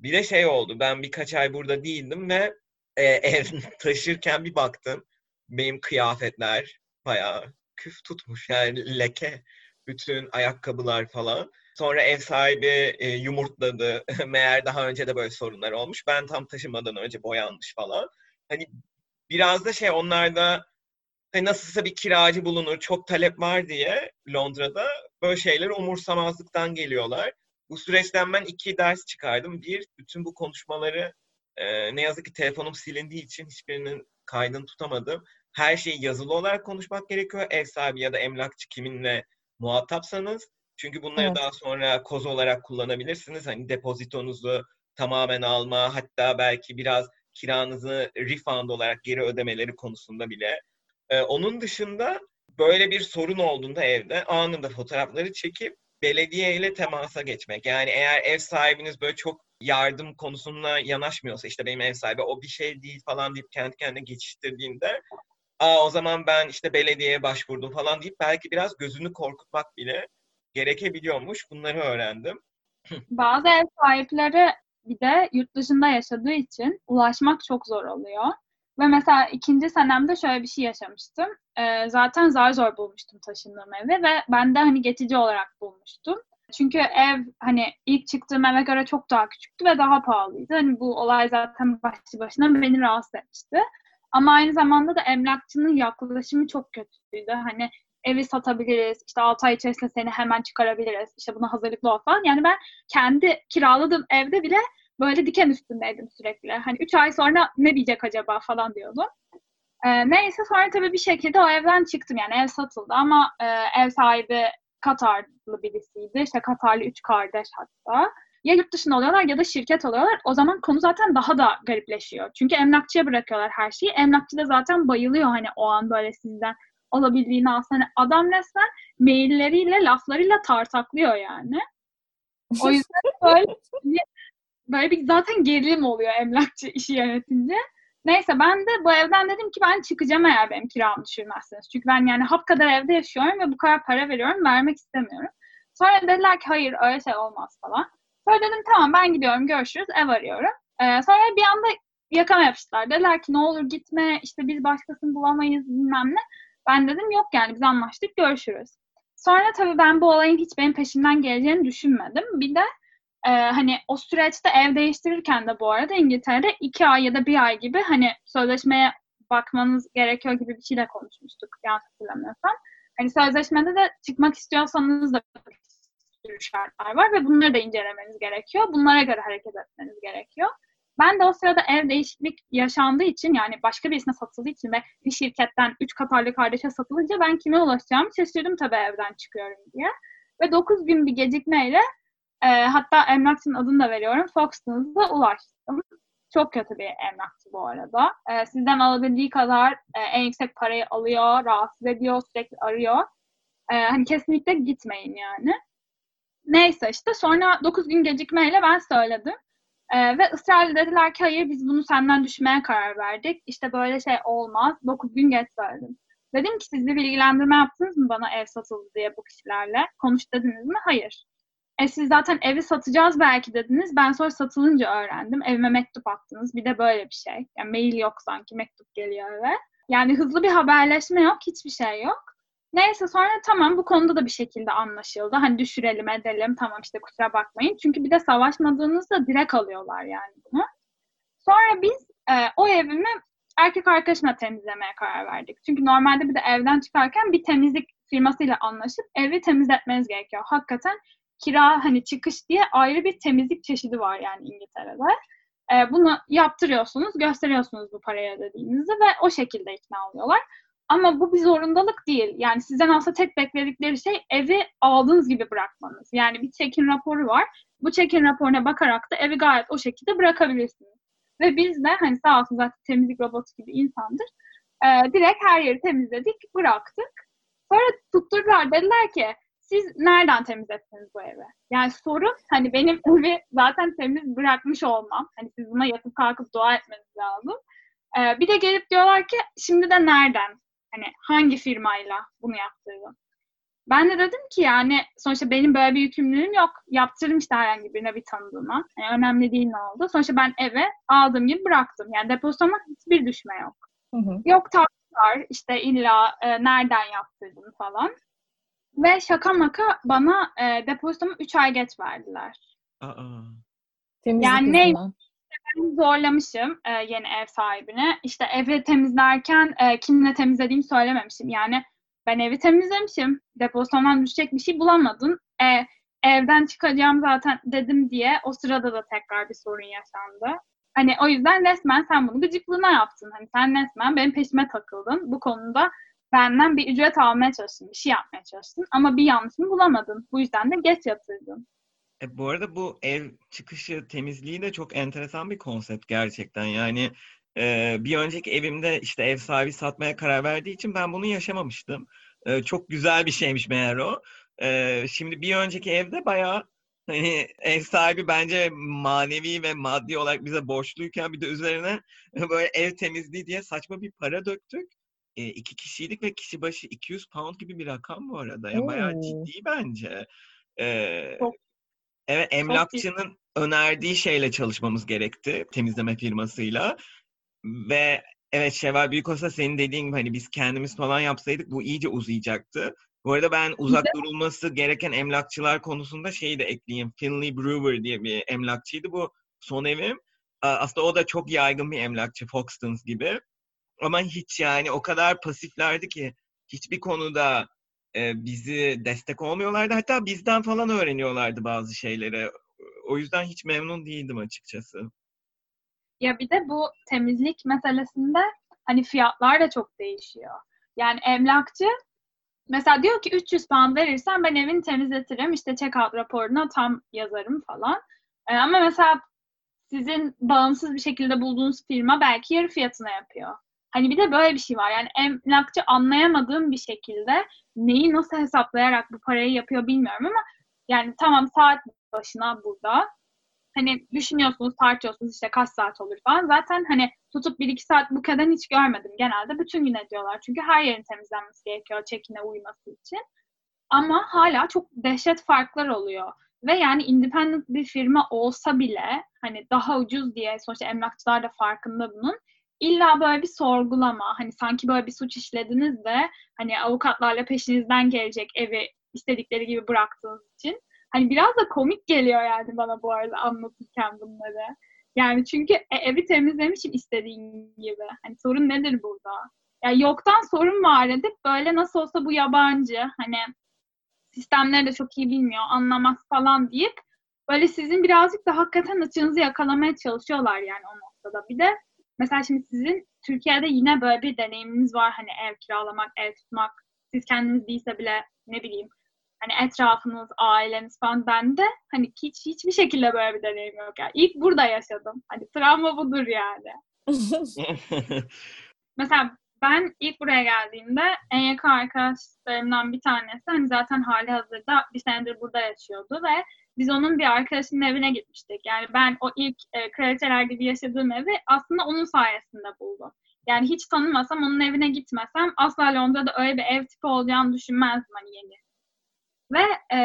Bir de şey oldu. Ben birkaç ay burada değildim ve e, ev taşırken bir baktım. Benim kıyafetler bayağı küf tutmuş yani leke. Bütün ayakkabılar falan. Sonra ev sahibi e, yumurtladı. Meğer daha önce de böyle sorunlar olmuş. Ben tam taşımadan önce boyanmış falan. Hani biraz da şey onlarda hani nasılsa bir kiracı bulunur, çok talep var diye Londra'da böyle şeyleri umursamazlıktan geliyorlar. Bu süreçten ben iki ders çıkardım. Bir, bütün bu konuşmaları e, ne yazık ki telefonum silindiği için hiçbirinin kaydını tutamadım. Her şeyi yazılı olarak konuşmak gerekiyor. Ev sahibi ya da emlakçı kiminle muhatapsanız. Çünkü bunları Evet. daha sonra koz olarak kullanabilirsiniz. Hani depozitonuzu tamamen alma, hatta belki biraz kiranızı refund olarak geri ödemeleri konusunda bile. Ee, onun dışında böyle bir sorun olduğunda evde anında fotoğrafları çekip belediye ile temasa geçmek. Yani eğer ev sahibiniz böyle çok yardım konusunda yanaşmıyorsa işte benim ev sahibi o bir şey değil falan deyip kendi kendine geçiştirdiğinde aa o zaman ben işte belediyeye başvurdum falan deyip belki biraz gözünü korkutmak bile gerekebiliyormuş. Bunları öğrendim. Bazı ev sahipleri bir de yurt dışında yaşadığı için ulaşmak çok zor oluyor. Ve mesela ikinci senemde şöyle bir şey yaşamıştım. Ee, zaten zar zor bulmuştum taşındığım evi ve ben de hani geçici olarak bulmuştum. Çünkü ev hani ilk çıktığım eve göre çok daha küçüktü ve daha pahalıydı. Hani bu olay zaten başlı başına beni rahatsız etmişti. Ama aynı zamanda da emlakçının yaklaşımı çok kötüydü. Hani evi satabiliriz, işte 6 ay içerisinde seni hemen çıkarabiliriz, işte buna hazırlıklı ol falan. Yani ben kendi kiraladığım evde bile böyle diken üstündeydim sürekli. Hani 3 ay sonra ne diyecek acaba falan diyordum. Ee, neyse sonra tabii bir şekilde o evden çıktım. Yani ev satıldı ama e, ev sahibi Katarlı birisiydi. İşte Katarlı üç kardeş hatta. Ya yurt dışında oluyorlar ya da şirket oluyorlar. O zaman konu zaten daha da garipleşiyor. Çünkü emlakçıya bırakıyorlar her şeyi. Emlakçı da zaten bayılıyor hani o an böyle sizden olabildiğini aslında. Hani adam resmen mailleriyle, laflarıyla tartaklıyor yani. O yüzden böyle, böyle bir zaten gerilim oluyor emlakçı işi yönetince. Neyse ben de bu evden dedim ki ben çıkacağım eğer benim kiramı düşürmezseniz. Çünkü ben yani hap kadar evde yaşıyorum ve bu kadar para veriyorum vermek istemiyorum. Sonra dediler ki hayır öyle şey olmaz falan. Sonra dedim tamam ben gidiyorum görüşürüz ev arıyorum. Ee, sonra bir anda yakama yapıştılar. Dediler ki ne olur gitme işte biz başkasını bulamayız bilmem ne. Ben dedim yok yani biz anlaştık görüşürüz. Sonra tabii ben bu olayın hiç benim peşimden geleceğini düşünmedim. Bir de e, hani o süreçte ev değiştirirken de bu arada İngiltere'de iki ay ya da bir ay gibi hani sözleşmeye bakmanız gerekiyor gibi bir şeyle konuşmuştuk yanlış hatırlamıyorsam. Hani sözleşmede de çıkmak istiyorsanız da sürü şartlar var ve bunları da incelemeniz gerekiyor. Bunlara göre hareket etmeniz gerekiyor. Ben de o sırada ev değişiklik yaşandığı için yani başka birisine satıldığı için ve bir şirketten üç Katarlı kardeşe satılınca ben kime ulaşacağımı şaşırdım tabii evden çıkıyorum diye. Ve 9 gün bir gecikmeyle e, hatta emlakçının adını da veriyorum. Foxton's'a ulaştım. Çok kötü bir emlakçı bu arada. E, sizden alabildiği kadar e, en yüksek parayı alıyor, rahatsız ediyor, sürekli arıyor. E, hani kesinlikle gitmeyin yani. Neyse işte sonra 9 gün gecikmeyle ben söyledim. Ee, ve ısrarla dediler ki hayır biz bunu senden düşmeye karar verdik. İşte böyle şey olmaz. 9 gün geç söyledim. Dedim ki siz bir bilgilendirme yaptınız mı bana ev satıldı diye bu kişilerle? Konuş dediniz mi? Hayır. E siz zaten evi satacağız belki dediniz. Ben sonra satılınca öğrendim. Evime mektup attınız. Bir de böyle bir şey. Yani mail yok sanki mektup geliyor eve. Yani hızlı bir haberleşme yok. Hiçbir şey yok. Neyse sonra tamam bu konuda da bir şekilde anlaşıldı. Hani düşürelim edelim tamam işte kusura bakmayın. Çünkü bir de savaşmadığınızda direkt alıyorlar yani bunu. Sonra biz e, o evimi erkek arkadaşımla temizlemeye karar verdik. Çünkü normalde bir de evden çıkarken bir temizlik firmasıyla anlaşıp evi temizletmeniz gerekiyor. Hakikaten kira hani çıkış diye ayrı bir temizlik çeşidi var yani İngiltere'de. E, bunu yaptırıyorsunuz, gösteriyorsunuz bu paraya dediğinizi ve o şekilde ikna oluyorlar. Ama bu bir zorundalık değil. Yani sizden aslında tek bekledikleri şey evi aldığınız gibi bırakmanız. Yani bir check-in raporu var. Bu check-in raporuna bakarak da evi gayet o şekilde bırakabilirsiniz. Ve biz de hani sağ olsun zaten temizlik robotu gibi insandır. E, direkt her yeri temizledik, bıraktık. Sonra tutturdular. Dediler ki siz nereden temizlettiniz bu evi? Yani sorun hani benim evi zaten temiz bırakmış olmam. Hani siz buna yatıp kalkıp dua etmeniz lazım. Ee, bir de gelip diyorlar ki şimdi de nereden? Hani hangi firmayla bunu yaptırdın? Ben de dedim ki yani sonuçta benim böyle bir yükümlülüğüm yok. Yaptırdım işte herhangi birine bir tanıdığıma. Yani önemli değil ne oldu. Sonuçta ben eve aldığım gibi bıraktım. Yani depozitoma hiçbir düşme yok. Hı hı. Yok var işte illa e, nereden yaptırdın falan. Ve şaka maka bana e, depozitomu 3 ay geç verdiler. Aa. yani ne ben zorlamışım e, yeni ev sahibine. İşte evi temizlerken e, kimle temizlediğimi söylememişim. Yani ben evi temizlemişim. Depozitomdan düşecek bir şey bulamadın. E, evden çıkacağım zaten dedim diye o sırada da tekrar bir sorun yaşandı. Hani o yüzden resmen sen bunu gıcıklığına yaptın. Hani sen resmen benim peşime takıldın. Bu konuda benden bir ücret almaya çalıştın, bir şey yapmaya çalıştın ama bir yanlışını bulamadın. Bu yüzden de geç yatırdın. E, bu arada bu ev çıkışı temizliği de çok enteresan bir konsept gerçekten. Yani e, bir önceki evimde işte ev sahibi satmaya karar verdiği için ben bunu yaşamamıştım. E, çok güzel bir şeymiş meğer o. E, şimdi bir önceki evde bayağı hani ev sahibi bence manevi ve maddi olarak bize borçluyken bir de üzerine böyle ev temizliği diye saçma bir para döktük. E, iki kişiydik ve kişi başı 200 pound gibi bir rakam bu arada. Ya bayağı Oo. ciddi bence. Ee, Çok- evet emlakçının önerdiği şeyle çalışmamız gerekti temizleme firmasıyla. Ve evet Şevval Büyükosa senin dediğin gibi hani biz kendimiz falan yapsaydık bu iyice uzayacaktı. Bu arada ben uzak durulması gereken emlakçılar konusunda şeyi de ekleyeyim. Finley Brewer diye bir emlakçıydı. Bu son evim. Aslında o da çok yaygın bir emlakçı. Foxtons gibi. Ama hiç yani o kadar pasiflerdi ki hiçbir konuda e, bizi destek olmuyorlardı. Hatta bizden falan öğreniyorlardı bazı şeyleri. O yüzden hiç memnun değildim açıkçası. Ya bir de bu temizlik meselesinde hani fiyatlar da çok değişiyor. Yani emlakçı mesela diyor ki 300 pound verirsen ben evini temizletirim. işte check-out raporuna tam yazarım falan. E, ama mesela sizin bağımsız bir şekilde bulduğunuz firma belki yarı fiyatına yapıyor. Hani bir de böyle bir şey var. Yani emlakçı anlayamadığım bir şekilde neyi nasıl hesaplayarak bu parayı yapıyor bilmiyorum ama yani tamam saat başına burada hani düşünüyorsunuz, tartıyorsunuz işte kaç saat olur falan. Zaten hani tutup bir iki saat bu kadar hiç görmedim. Genelde bütün gün ediyorlar. Çünkü her yerin temizlenmesi gerekiyor çekine uyması için. Ama hala çok dehşet farklar oluyor. Ve yani independent bir firma olsa bile hani daha ucuz diye sonuçta emlakçılar da farkında bunun. İlla böyle bir sorgulama hani sanki böyle bir suç işlediniz de hani avukatlarla peşinizden gelecek evi istedikleri gibi bıraktığınız için. Hani biraz da komik geliyor yani bana bu arada anlatırken bunları. Yani çünkü e, evi temizlemişsin istediğin gibi. Hani sorun nedir burada? Yani yoktan sorun var edip böyle nasıl olsa bu yabancı hani sistemleri de çok iyi bilmiyor, anlamaz falan deyip böyle sizin birazcık da hakikaten açığınızı yakalamaya çalışıyorlar yani o noktada. Bir de mesela şimdi sizin Türkiye'de yine böyle bir deneyiminiz var hani ev kiralamak, ev tutmak. Siz kendiniz değilse bile ne bileyim hani etrafınız, aileniz falan bende hani hiç hiçbir şekilde böyle bir deneyim yok. Yani ilk burada yaşadım. Hani travma budur yani. Mesela ben ilk buraya geldiğimde en yakın arkadaşlarımdan bir tanesi hani zaten hali hazırda bir senedir burada yaşıyordu ve biz onun bir arkadaşının evine gitmiştik. Yani ben o ilk e, kraliçeler gibi yaşadığım evi aslında onun sayesinde buldum. Yani hiç tanımasam, onun evine gitmesem asla Londra'da öyle bir ev tipi olacağını düşünmezdim hani yeni. Ve e,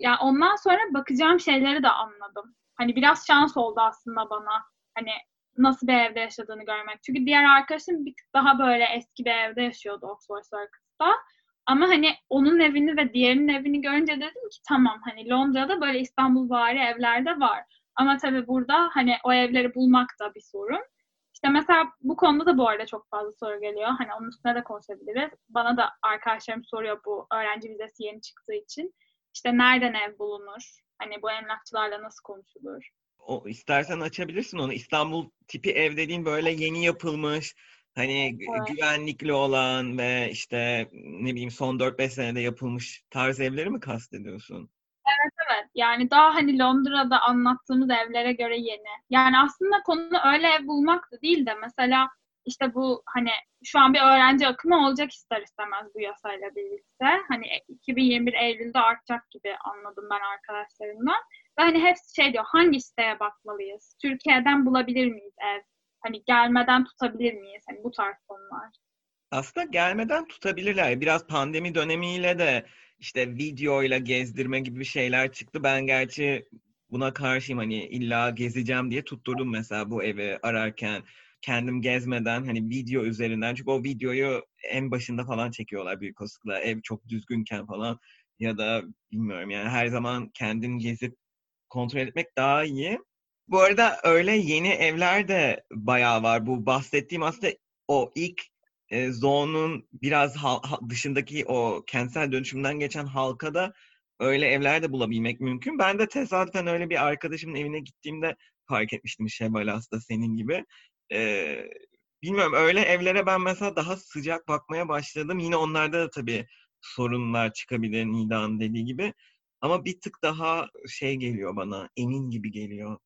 yani ondan sonra bakacağım şeyleri de anladım. Hani biraz şans oldu aslında bana. Hani nasıl bir evde yaşadığını görmek. Çünkü diğer arkadaşım bir tık daha böyle eski bir evde yaşıyordu Oxford Circus'ta. Ama hani onun evini ve diğerinin evini görünce dedim ki tamam hani Londra'da böyle İstanbul vari evlerde var. Ama tabii burada hani o evleri bulmak da bir sorun. İşte mesela bu konuda da bu arada çok fazla soru geliyor. Hani onun üstüne de konuşabiliriz. Bana da arkadaşlarım soruyor bu öğrenci vizesi yeni çıktığı için. İşte nereden ev bulunur? Hani bu emlakçılarla nasıl konuşulur? o, istersen açabilirsin onu. İstanbul tipi ev dediğin böyle yeni yapılmış, hani Evet. güvenlikli olan ve işte ne bileyim son 4-5 senede yapılmış tarz evleri mi kastediyorsun? Evet, yani daha hani Londra'da anlattığımız evlere göre yeni. Yani aslında konu öyle ev bulmak da değil de mesela işte bu hani şu an bir öğrenci akımı olacak ister istemez bu yasayla birlikte. Hani 2021 Eylül'de artacak gibi anladım ben arkadaşlarımdan. Ve hani hepsi şey diyor hangi siteye bakmalıyız? Türkiye'den bulabilir miyiz ev? Hani gelmeden tutabilir miyiz? Hani bu tarz konular. Aslında gelmeden tutabilirler. Biraz pandemi dönemiyle de işte videoyla gezdirme gibi şeyler çıktı. Ben gerçi buna karşıyım hani illa gezeceğim diye tutturdum mesela bu evi ararken. Kendim gezmeden hani video üzerinden çünkü o videoyu en başında falan çekiyorlar büyük olasılıkla ev çok düzgünken falan ya da bilmiyorum yani her zaman kendin gezip kontrol etmek daha iyi. Bu arada öyle yeni evler de bayağı var. Bu bahsettiğim aslında o ilk e, zone'un biraz ha- dışındaki o kentsel dönüşümden geçen halkada öyle evler de bulabilmek mümkün. Ben de tesadüfen öyle bir arkadaşımın evine gittiğimde fark etmiştim Şevval aslında senin gibi. Ee, bilmiyorum öyle evlere ben mesela daha sıcak bakmaya başladım. Yine onlarda da tabii sorunlar çıkabilir Nida'nın dediği gibi. Ama bir tık daha şey geliyor bana, emin gibi geliyor.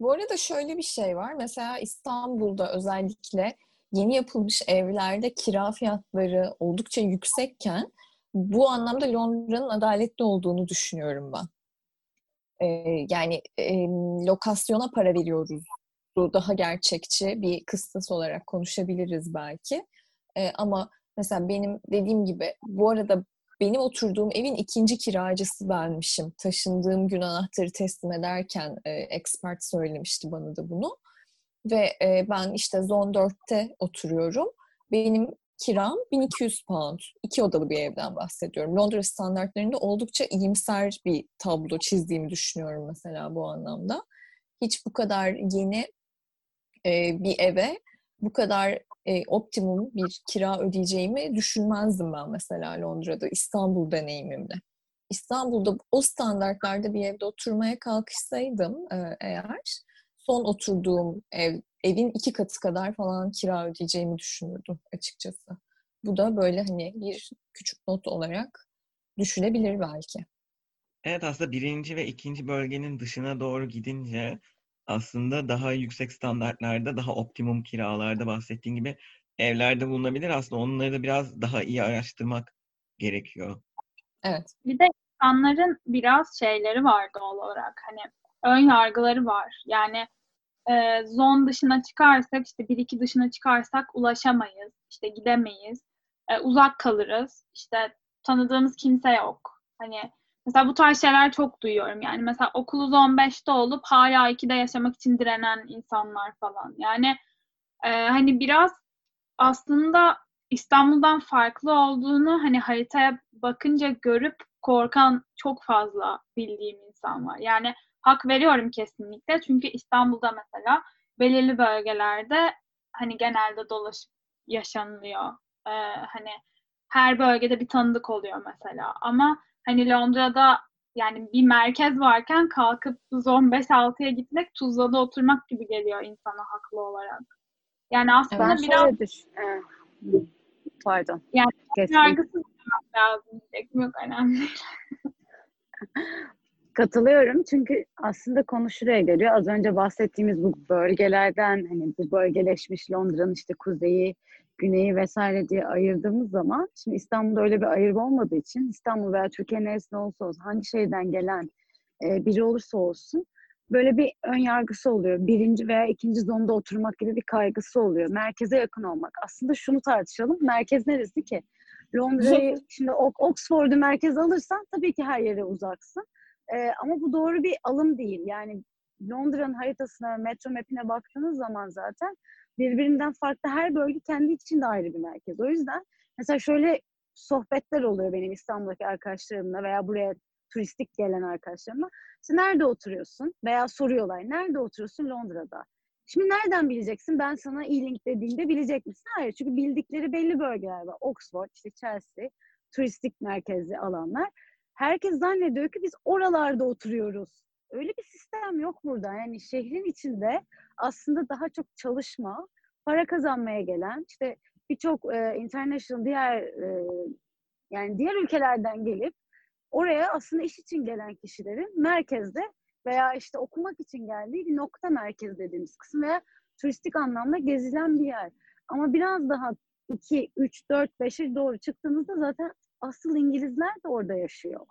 Bu arada şöyle bir şey var. Mesela İstanbul'da özellikle yeni yapılmış evlerde kira fiyatları oldukça yüksekken bu anlamda Londra'nın adaletli olduğunu düşünüyorum ben. Ee, yani e, lokasyona para veriyoruz. Bu daha gerçekçi bir kıstas olarak konuşabiliriz belki. Ee, ama Mesela benim dediğim gibi bu arada benim oturduğum evin ikinci kiracısı benmişim. Taşındığım gün anahtarı teslim ederken e, expert söylemişti bana da bunu. Ve e, ben işte Zone 4'te oturuyorum. Benim kiram 1200 pound. İki odalı bir evden bahsediyorum. Londra standartlarında oldukça iyimser bir tablo çizdiğimi düşünüyorum mesela bu anlamda. Hiç bu kadar yeni e, bir eve bu kadar e, optimum bir kira ödeyeceğimi düşünmezdim ben mesela Londra'da, İstanbul deneyimimde. İstanbul'da o standartlarda bir evde oturmaya kalkışsaydım e, eğer son oturduğum ev evin iki katı kadar falan kira ödeyeceğimi düşünürdüm açıkçası. Bu da böyle hani bir küçük not olarak düşünebilir belki. Evet aslında birinci ve ikinci bölgenin dışına doğru gidince aslında daha yüksek standartlarda, daha optimum kiralarda bahsettiğin gibi evlerde bulunabilir. Aslında onları da biraz daha iyi araştırmak gerekiyor. Evet. Bir de insanların biraz şeyleri var doğal olarak. Hani ön yargıları var. Yani e, zon dışına çıkarsak işte bir iki dışına çıkarsak ulaşamayız. işte gidemeyiz. E, uzak kalırız. İşte tanıdığımız kimse yok. Hani mesela bu tarz şeyler çok duyuyorum. Yani mesela okuluz 15'te olup hala 2'de yaşamak için direnen insanlar falan. Yani e, hani biraz aslında İstanbul'dan farklı olduğunu hani haritaya bakınca görüp korkan çok fazla bildiğim insan var. Yani hak veriyorum kesinlikle. Çünkü İstanbul'da mesela belirli bölgelerde hani genelde dolaşıp yaşanılıyor. Ee, hani her bölgede bir tanıdık oluyor mesela. Ama hani Londra'da yani bir merkez varken kalkıp 15-6'ya gitmek Tuzla'da oturmak gibi geliyor insana haklı olarak. Yani aslında Ben biraz Ee, Pardon. Yani yargısız lazım. Yok önemli. Katılıyorum çünkü aslında konu şuraya geliyor. Az önce bahsettiğimiz bu bölgelerden hani bu bölgeleşmiş Londra'nın işte kuzeyi, güneyi vesaire diye ayırdığımız zaman şimdi İstanbul'da öyle bir ayırma olmadığı için İstanbul veya Türkiye neresinde olursa olsun hangi şehirden gelen e, biri olursa olsun böyle bir ön yargısı oluyor. Birinci veya ikinci zonda oturmak gibi bir kaygısı oluyor. Merkeze yakın olmak. Aslında şunu tartışalım. Merkez neresi ki? Londra'yı şimdi Oxford'u merkez alırsan tabii ki her yere uzaksın. Ee, ama bu doğru bir alım değil. Yani Londra'nın haritasına, metro map'ine baktığınız zaman zaten birbirinden farklı her bölge kendi içinde ayrı bir merkez. O yüzden mesela şöyle sohbetler oluyor benim İstanbul'daki arkadaşlarımla veya buraya turistik gelen arkadaşlarımla. İşte nerede oturuyorsun? Veya soruyorlar. Nerede oturuyorsun? Londra'da. Şimdi nereden bileceksin? Ben sana e-link dediğimde bilecek misin? Hayır. Çünkü bildikleri belli bölgeler var. Oxford, işte Chelsea, turistik merkezli alanlar. Herkes zannediyor ki biz oralarda oturuyoruz. Öyle bir sistem yok burada. Yani şehrin içinde aslında daha çok çalışma, para kazanmaya gelen, işte birçok e, international diğer e, yani diğer ülkelerden gelip oraya aslında iş için gelen kişilerin merkezde veya işte okumak için geldiği bir nokta merkez dediğimiz kısım veya turistik anlamda gezilen bir yer. Ama biraz daha 2, 3, 4, 5'e doğru çıktığınızda zaten asıl İngilizler de orada yaşıyor.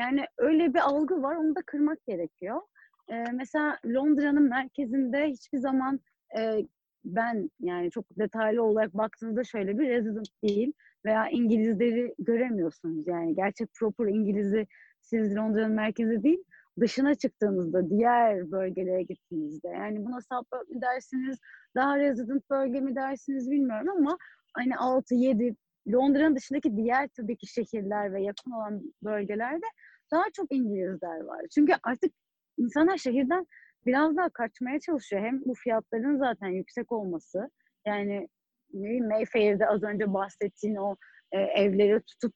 Yani öyle bir algı var, onu da kırmak gerekiyor. Ee, mesela Londra'nın merkezinde hiçbir zaman e, ben yani çok detaylı olarak baktığınızda şöyle bir resident değil veya İngilizleri göremiyorsunuz. Yani gerçek proper İngiliz'i siz Londra'nın merkezi değil, dışına çıktığınızda, diğer bölgelere gittiğinizde. Yani buna suburb mi dersiniz, daha resident bölge mi dersiniz bilmiyorum ama hani 6-7 Londra'nın dışındaki diğer tabii ki şehirler ve yakın olan bölgelerde daha çok İngilizler var. Çünkü artık insanlar şehirden biraz daha kaçmaya çalışıyor. Hem bu fiyatların zaten yüksek olması, yani Mayfair'de az önce bahsettiğin o e, evleri tutup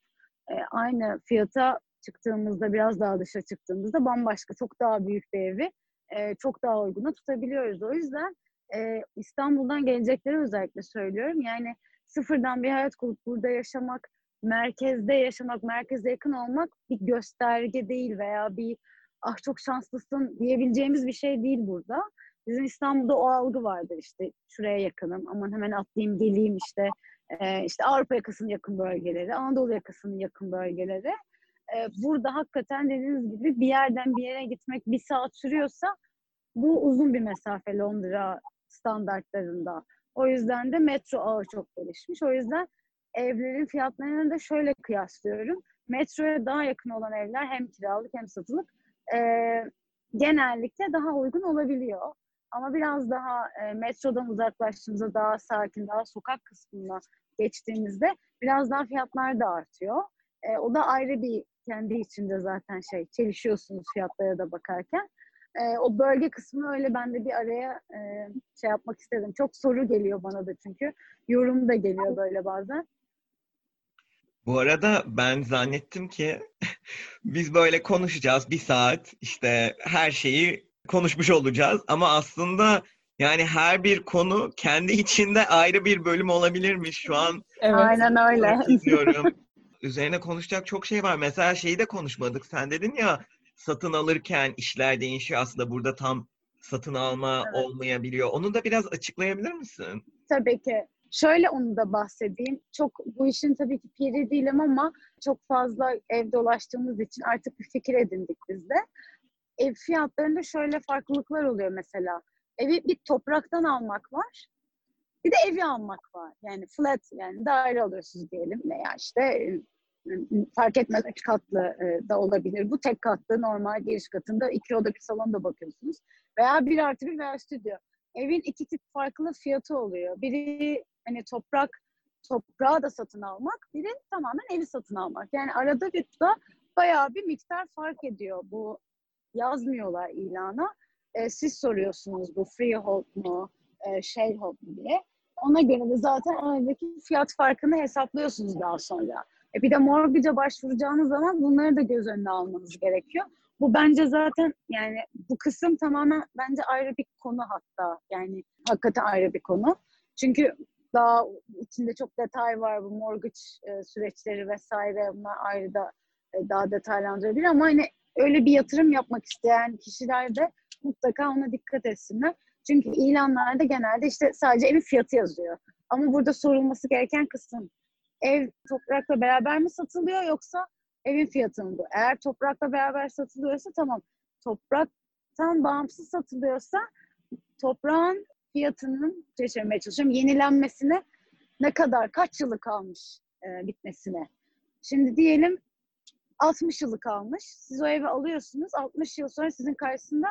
e, aynı fiyata çıktığımızda, biraz daha dışa çıktığımızda bambaşka, çok daha büyük bir evi e, çok daha uyguna tutabiliyoruz. O yüzden e, İstanbul'dan gelecekleri özellikle söylüyorum. Yani sıfırdan bir hayat kurup burada yaşamak, merkezde yaşamak, merkeze yakın olmak bir gösterge değil veya bir ah çok şanslısın diyebileceğimiz bir şey değil burada. Bizim İstanbul'da o algı vardır işte şuraya yakınım aman hemen atlayayım geleyim işte e, işte Avrupa yakasının yakın bölgeleri, Anadolu yakasının yakın bölgeleri. E, burada hakikaten dediğiniz gibi bir yerden bir yere gitmek bir saat sürüyorsa bu uzun bir mesafe Londra standartlarında. O yüzden de metro ağı çok gelişmiş. O yüzden evlerin fiyatlarını da şöyle kıyaslıyorum. Metroya daha yakın olan evler hem kiralık hem satılık e, genellikle daha uygun olabiliyor. Ama biraz daha e, metrodan uzaklaştığımızda daha sakin, daha sokak kısmına geçtiğimizde biraz daha fiyatlar da artıyor. E, o da ayrı bir kendi içinde zaten şey çelişiyorsunuz fiyatlara da bakarken. E, o bölge kısmını öyle ben de bir araya e, şey yapmak istedim. Çok soru geliyor bana da çünkü. Yorum da geliyor böyle bazen. Bu arada ben zannettim ki biz böyle konuşacağız bir saat işte her şeyi konuşmuş olacağız ama aslında yani her bir konu kendi içinde ayrı bir bölüm olabilirmiş şu an. Evet. Aynen öyle. Diyorum. Üzerine konuşacak çok şey var. Mesela şeyi de konuşmadık. Sen dedin ya satın alırken işler değişiyor. Aslında burada tam satın alma evet. olmayabiliyor. Onu da biraz açıklayabilir misin? Tabii ki. Şöyle onu da bahsedeyim. Çok bu işin tabii ki piri değilim ama çok fazla ev dolaştığımız için artık bir fikir edindik biz de. Ev fiyatlarında şöyle farklılıklar oluyor mesela. Evi bir topraktan almak var. Bir de evi almak var. Yani flat yani daire alıyorsunuz diyelim veya işte fark etmez üç katlı e, da olabilir. Bu tek katlı normal giriş katında iki oda bir salon da bakıyorsunuz. Veya bir artı bir veya stüdyo. Evin iki tip farklı fiyatı oluyor. Biri hani toprak toprağı da satın almak, biri tamamen evi satın almak. Yani arada bir da bayağı bir miktar fark ediyor. Bu yazmıyorlar ilana. E, siz soruyorsunuz bu freehold mu, e, sharehold mu diye. Ona göre de zaten aradaki fiyat farkını hesaplıyorsunuz daha sonra. E bir de mortgage'a başvuracağınız zaman bunları da göz önüne almanız gerekiyor. Bu bence zaten yani bu kısım tamamen bence ayrı bir konu hatta. Yani hakikaten ayrı bir konu. Çünkü daha içinde çok detay var bu mortgage e, süreçleri vesaire bunlar ayrı da e, daha detaylandırabilir ama hani öyle bir yatırım yapmak isteyen kişiler de mutlaka ona dikkat etsinler. Çünkü ilanlarda genelde işte sadece evin fiyatı yazıyor. Ama burada sorulması gereken kısım ev toprakla beraber mi satılıyor yoksa evin fiyatı mı bu? Eğer toprakla beraber satılıyorsa tamam. Topraktan bağımsız satılıyorsa toprağın fiyatının geçirmeye çalışıyorum. Yenilenmesine ne kadar, kaç yılı kalmış e, bitmesine. Şimdi diyelim 60 yılı kalmış. Siz o evi alıyorsunuz. 60 yıl sonra sizin karşısında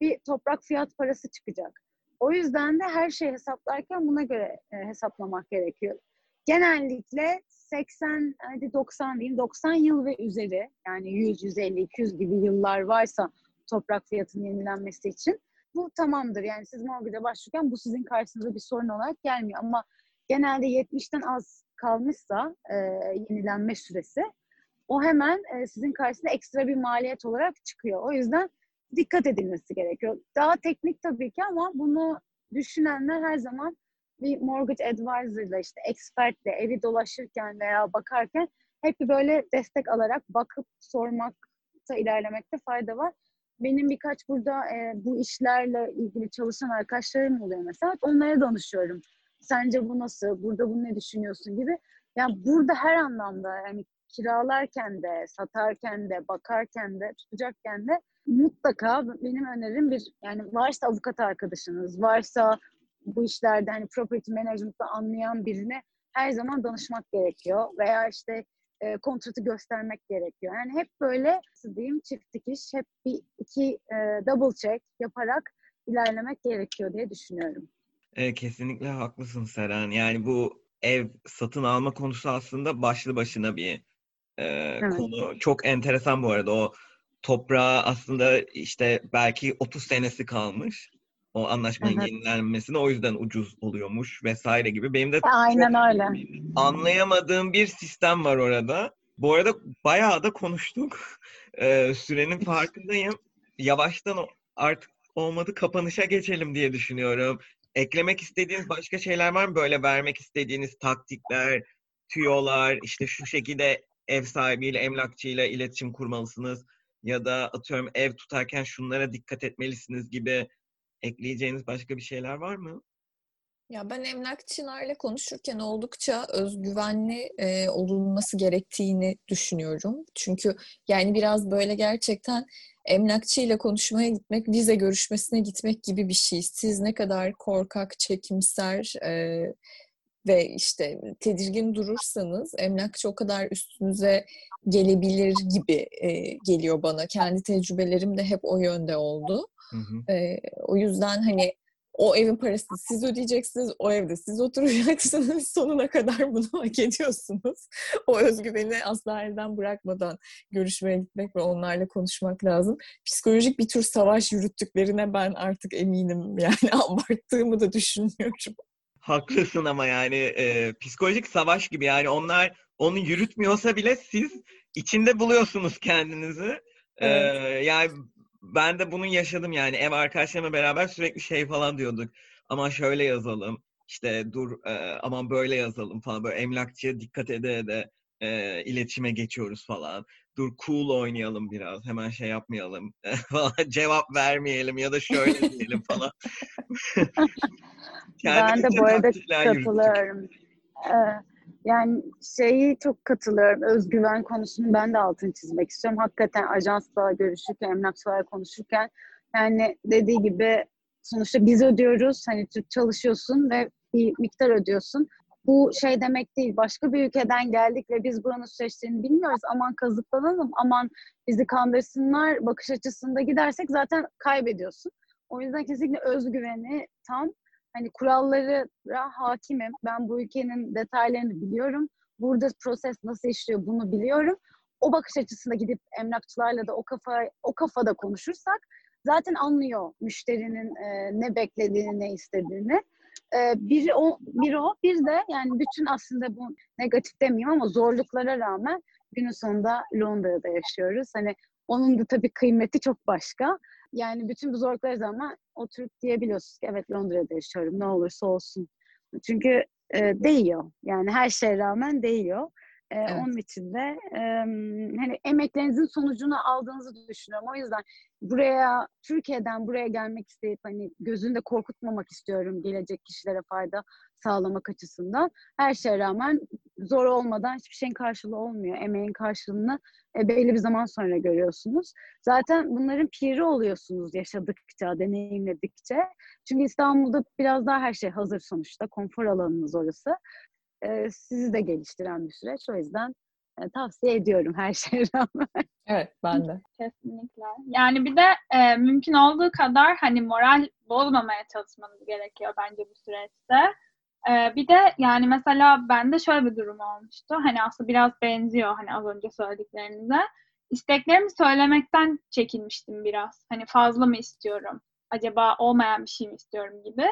bir toprak fiyat parası çıkacak. O yüzden de her şeyi hesaplarken buna göre e, hesaplamak gerekiyor. Genellikle 80, hadi 90 diyeyim, 90 yıl ve üzeri yani 100, 150, 200 gibi yıllar varsa toprak fiyatının yenilenmesi için bu tamamdır. Yani siz mortgage'a başvururken bu sizin karşınıza bir sorun olarak gelmiyor. Ama genelde 70'ten az kalmışsa e, yenilenme süresi o hemen e, sizin karşısında ekstra bir maliyet olarak çıkıyor. O yüzden dikkat edilmesi gerekiyor. Daha teknik tabii ki ama bunu düşünenler her zaman bir mortgage advisor ile işte expertle evi dolaşırken veya bakarken hep böyle destek alarak bakıp sormakta ilerlemekte fayda var. Benim birkaç burada e, bu işlerle ilgili çalışan arkadaşlarım oluyor mesela. Onlara danışıyorum. Sence bu nasıl? Burada bunu ne düşünüyorsun gibi. Yani burada her anlamda yani kiralarken de, satarken de, bakarken de, tutacakken de mutlaka benim önerim bir yani varsa avukat arkadaşınız, varsa bu işlerde hani property management'ı anlayan birine her zaman danışmak gerekiyor veya işte e, kontratı göstermek gerekiyor. Yani hep böyle nasıl diyeyim çift dikiş, hep bir iki e, double check yaparak ilerlemek gerekiyor diye düşünüyorum. E, kesinlikle haklısın Seren. Yani bu ev satın alma konusu aslında başlı başına bir e, evet. konu. Çok enteresan bu arada. O toprağa aslında işte belki 30 senesi kalmış o anlaşmanın evet. yenilenmesine o yüzden ucuz oluyormuş vesaire gibi. Benim de Aynen öyle. Anlayamadığım bir sistem var orada. Bu arada bayağı da konuştuk. Ee, sürenin farkındayım. Yavaştan artık olmadı kapanışa geçelim diye düşünüyorum. Eklemek istediğiniz başka şeyler var mı? Böyle vermek istediğiniz taktikler, tüyolar, işte şu şekilde ev sahibiyle, emlakçıyla iletişim kurmalısınız ya da atıyorum ev tutarken şunlara dikkat etmelisiniz gibi ekleyeceğiniz başka bir şeyler var mı? Ya ben emlakçılarla konuşurken oldukça özgüvenli e, olunması gerektiğini düşünüyorum. Çünkü yani biraz böyle gerçekten emlakçıyla konuşmaya gitmek, vize görüşmesine gitmek gibi bir şey. Siz ne kadar korkak, çekimser, e, ve işte tedirgin durursanız emlakçı o kadar üstünüze gelebilir gibi e, geliyor bana. Kendi tecrübelerim de hep o yönde oldu. Hı hı. E, o yüzden hani o evin parasını siz ödeyeceksiniz, o evde siz oturacaksınız. Sonuna kadar bunu hak ediyorsunuz. O özgüveni asla elden bırakmadan görüşmeye gitmek ve onlarla konuşmak lazım. Psikolojik bir tür savaş yürüttüklerine ben artık eminim. Yani abarttığımı da düşünmüyorum. Haklısın ama yani e, psikolojik savaş gibi yani onlar onu yürütmüyorsa bile siz içinde buluyorsunuz kendinizi. Evet. Ee, yani ben de bunu yaşadım yani ev arkadaşlarımla beraber sürekli şey falan diyorduk. Ama şöyle yazalım işte dur e, aman böyle yazalım falan böyle emlakçıya dikkat ede ede e, iletişime geçiyoruz falan. Dur cool oynayalım biraz hemen şey yapmayalım falan cevap vermeyelim ya da şöyle diyelim falan. ben de bu arada katılıyorum. Ee, yani şeyi çok katılıyorum. Özgüven konusunu ben de altını çizmek istiyorum. Hakikaten ajansla görüşürken, emlakçılarla konuşurken yani dediği gibi sonuçta biz ödüyoruz. Hani Türk çalışıyorsun ve bir miktar ödüyorsun. Bu şey demek değil. Başka bir ülkeden geldik ve biz buranın süreçlerini bilmiyoruz. Aman kazıklanalım, aman bizi kandırsınlar bakış açısında gidersek zaten kaybediyorsun. O yüzden kesinlikle özgüveni tam hani kurallara hakimim. Ben bu ülkenin detaylarını biliyorum. Burada proses nasıl işliyor bunu biliyorum. O bakış açısında gidip emlakçılarla da o kafa o kafada konuşursak zaten anlıyor müşterinin e, ne beklediğini, ne istediğini. E, biri o, bir o, bir de yani bütün aslında bu negatif demeyeyim ama zorluklara rağmen günün sonunda Londra'da yaşıyoruz. Hani onun da tabii kıymeti çok başka. Yani bütün bu zorluklar zaman oturup diyebiliyorsunuz ki evet Londra'da yaşıyorum ne olursa olsun. Çünkü e, değiyor. Yani her şeye rağmen değiyor. E, evet. Onun için de e, hani emeklerinizin sonucunu aldığınızı düşünüyorum. O yüzden buraya Türkiye'den buraya gelmek isteyip hani gözünde korkutmamak istiyorum gelecek kişilere fayda sağlamak açısından. Her şeye rağmen zor olmadan hiçbir şeyin karşılığı olmuyor. Emeğin karşılığını e, belli bir zaman sonra görüyorsunuz. Zaten bunların piri oluyorsunuz yaşadıkça, deneyimledikçe. Çünkü İstanbul'da biraz daha her şey hazır sonuçta. Konfor alanınız orası. E, sizi de geliştiren bir süreç. O yüzden e, tavsiye ediyorum her şeye rağmen. Evet ben de. Kesinlikle. Yani bir de e, mümkün olduğu kadar hani moral bozmamaya çalışmanız gerekiyor bence bu süreçte. Ee, bir de yani mesela bende şöyle bir durum olmuştu. Hani aslında biraz benziyor hani az önce söylediklerinize. İsteklerimi söylemekten çekinmiştim biraz. Hani fazla mı istiyorum? Acaba olmayan bir şey mi istiyorum gibi.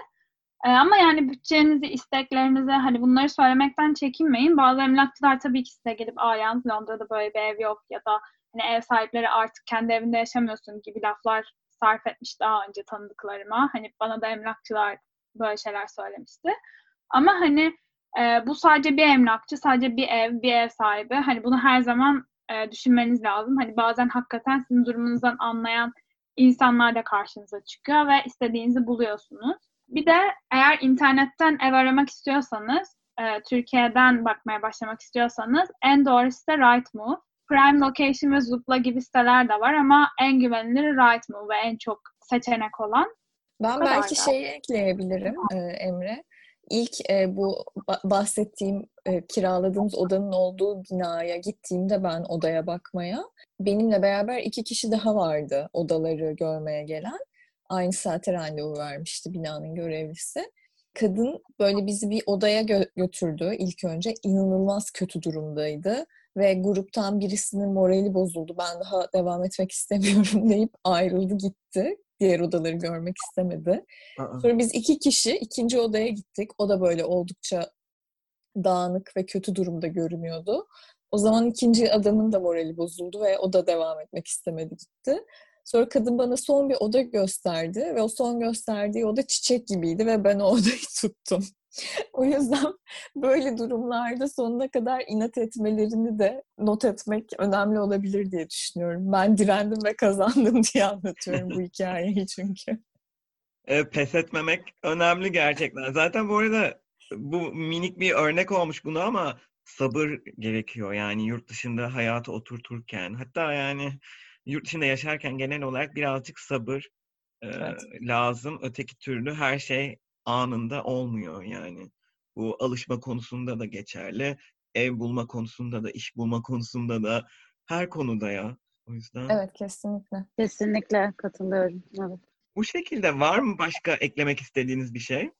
Ee, ama yani bütçenizi, isteklerinizi hani bunları söylemekten çekinmeyin. Bazı emlakçılar tabii ki size gelip aa Londra'da böyle bir ev yok ya da hani ev sahipleri artık kendi evinde yaşamıyorsun gibi laflar sarf etmiş daha önce tanıdıklarıma. Hani bana da emlakçılar böyle şeyler söylemişti. Ama hani e, bu sadece bir emlakçı, sadece bir ev, bir ev sahibi. Hani bunu her zaman e, düşünmeniz lazım. Hani bazen hakikaten sizin durumunuzdan anlayan insanlar da karşınıza çıkıyor ve istediğinizi buluyorsunuz. Bir de eğer internetten ev aramak istiyorsanız, e, Türkiye'den bakmaya başlamak istiyorsanız en doğrusu da Rightmove. Prime Location ve Zoopla gibi siteler de var ama en güvenilir Rightmove ve en çok seçenek olan. Ben belki şeyi ekleyebilirim e, Emre ilk e, bu bahsettiğim e, kiraladığımız odanın olduğu binaya gittiğimde ben odaya bakmaya benimle beraber iki kişi daha vardı odaları görmeye gelen. Aynı saate randevu vermişti binanın görevlisi. Kadın böyle bizi bir odaya gö- götürdü ilk önce. inanılmaz kötü durumdaydı ve gruptan birisinin morali bozuldu. Ben daha devam etmek istemiyorum deyip ayrıldı gitti diğer odaları görmek istemedi. Aa. Sonra biz iki kişi ikinci odaya gittik. O da böyle oldukça dağınık ve kötü durumda görünüyordu. O zaman ikinci adamın da morali bozuldu ve o da devam etmek istemedi gitti. Sonra kadın bana son bir oda gösterdi ve o son gösterdiği oda çiçek gibiydi ve ben o odayı tuttum. o yüzden böyle durumlarda sonuna kadar inat etmelerini de not etmek önemli olabilir diye düşünüyorum. Ben direndim ve kazandım diye anlatıyorum bu hikayeyi çünkü. E, pes etmemek önemli gerçekten. Zaten bu arada bu minik bir örnek olmuş bunu ama sabır gerekiyor yani yurt dışında hayatı oturturken hatta yani yurt dışında yaşarken genel olarak birazcık sabır evet. lazım. Öteki türlü her şey anında olmuyor yani. Bu alışma konusunda da geçerli. Ev bulma konusunda da, iş bulma konusunda da her konuda ya. O yüzden Evet kesinlikle. Kesinlikle katılıyorum. Evet. bu şekilde var mı başka eklemek istediğiniz bir şey?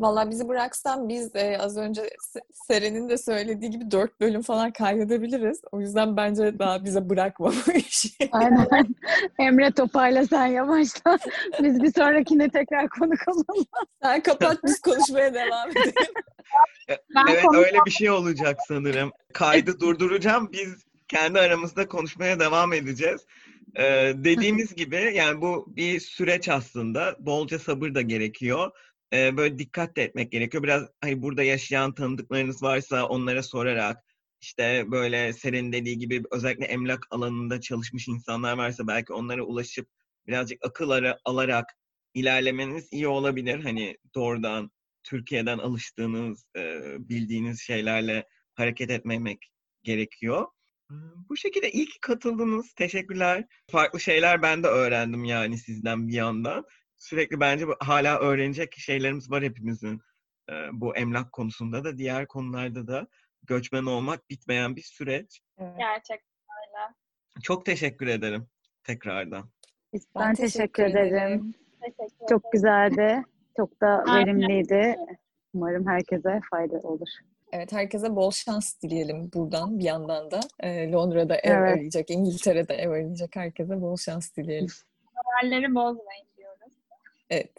Vallahi bizi bıraksan biz e, az önce Se- Seren'in de söylediği gibi dört bölüm falan kaydedebiliriz. O yüzden bence daha bize bırakma bu işi. Aynen. Emre topayla sen yavaşla. Biz bir sonrakine tekrar konuk olalım. Sen kapat biz konuşmaya devam edelim. Ben Evet konu- öyle bir şey olacak sanırım. Kaydı durduracağım. Biz kendi aramızda konuşmaya devam edeceğiz. Ee, dediğimiz gibi yani bu bir süreç aslında. Bolca sabır da gerekiyor. Ee, böyle dikkat de etmek gerekiyor. Biraz hani burada yaşayan tanıdıklarınız varsa onlara sorarak işte böyle senin dediği gibi özellikle emlak alanında çalışmış insanlar varsa belki onlara ulaşıp birazcık akıl ara, alarak ilerlemeniz iyi olabilir. Hani doğrudan Türkiye'den alıştığınız, e, bildiğiniz şeylerle hareket etmemek gerekiyor. E, Bu şekilde iyi ki katıldınız. Teşekkürler. Farklı şeyler ben de öğrendim yani sizden bir yandan. Sürekli bence hala öğrenecek şeylerimiz var hepimizin. E, Bu emlak konusunda da diğer konularda da göçmen olmak bitmeyen bir süreç. Gerçekten öyle. Çok teşekkür ederim tekrardan. Ben, teşekkür ederim. Teşekkür Çok güzeldi. Çok da verimliydi. Umarım herkese fayda olur. Evet herkese bol şans dileyelim buradan bir yandan da. E, Londra'da ev Evet. arayacak, İngiltere'de ev arayacak herkese bol şans dileyelim. Moralleri bozmayın. Evet.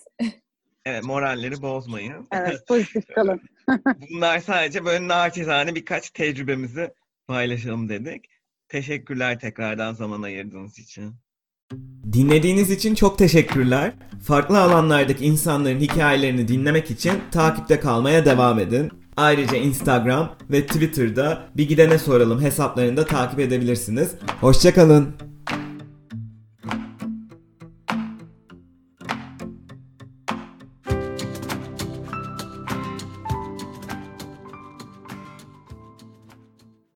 Evet, moralleri bozmayın. Evet, pozitif kalın. Bunlar sadece böyle naçizane birkaç tecrübemizi paylaşalım dedik. Teşekkürler tekrardan zaman ayırdığınız için. Dinlediğiniz için çok teşekkürler. Farklı alanlardaki insanların hikayelerini dinlemek için takipte kalmaya devam edin. Ayrıca Instagram ve Twitter'da Bir Gidene Soralım hesaplarını da takip edebilirsiniz. Hoşçakalın.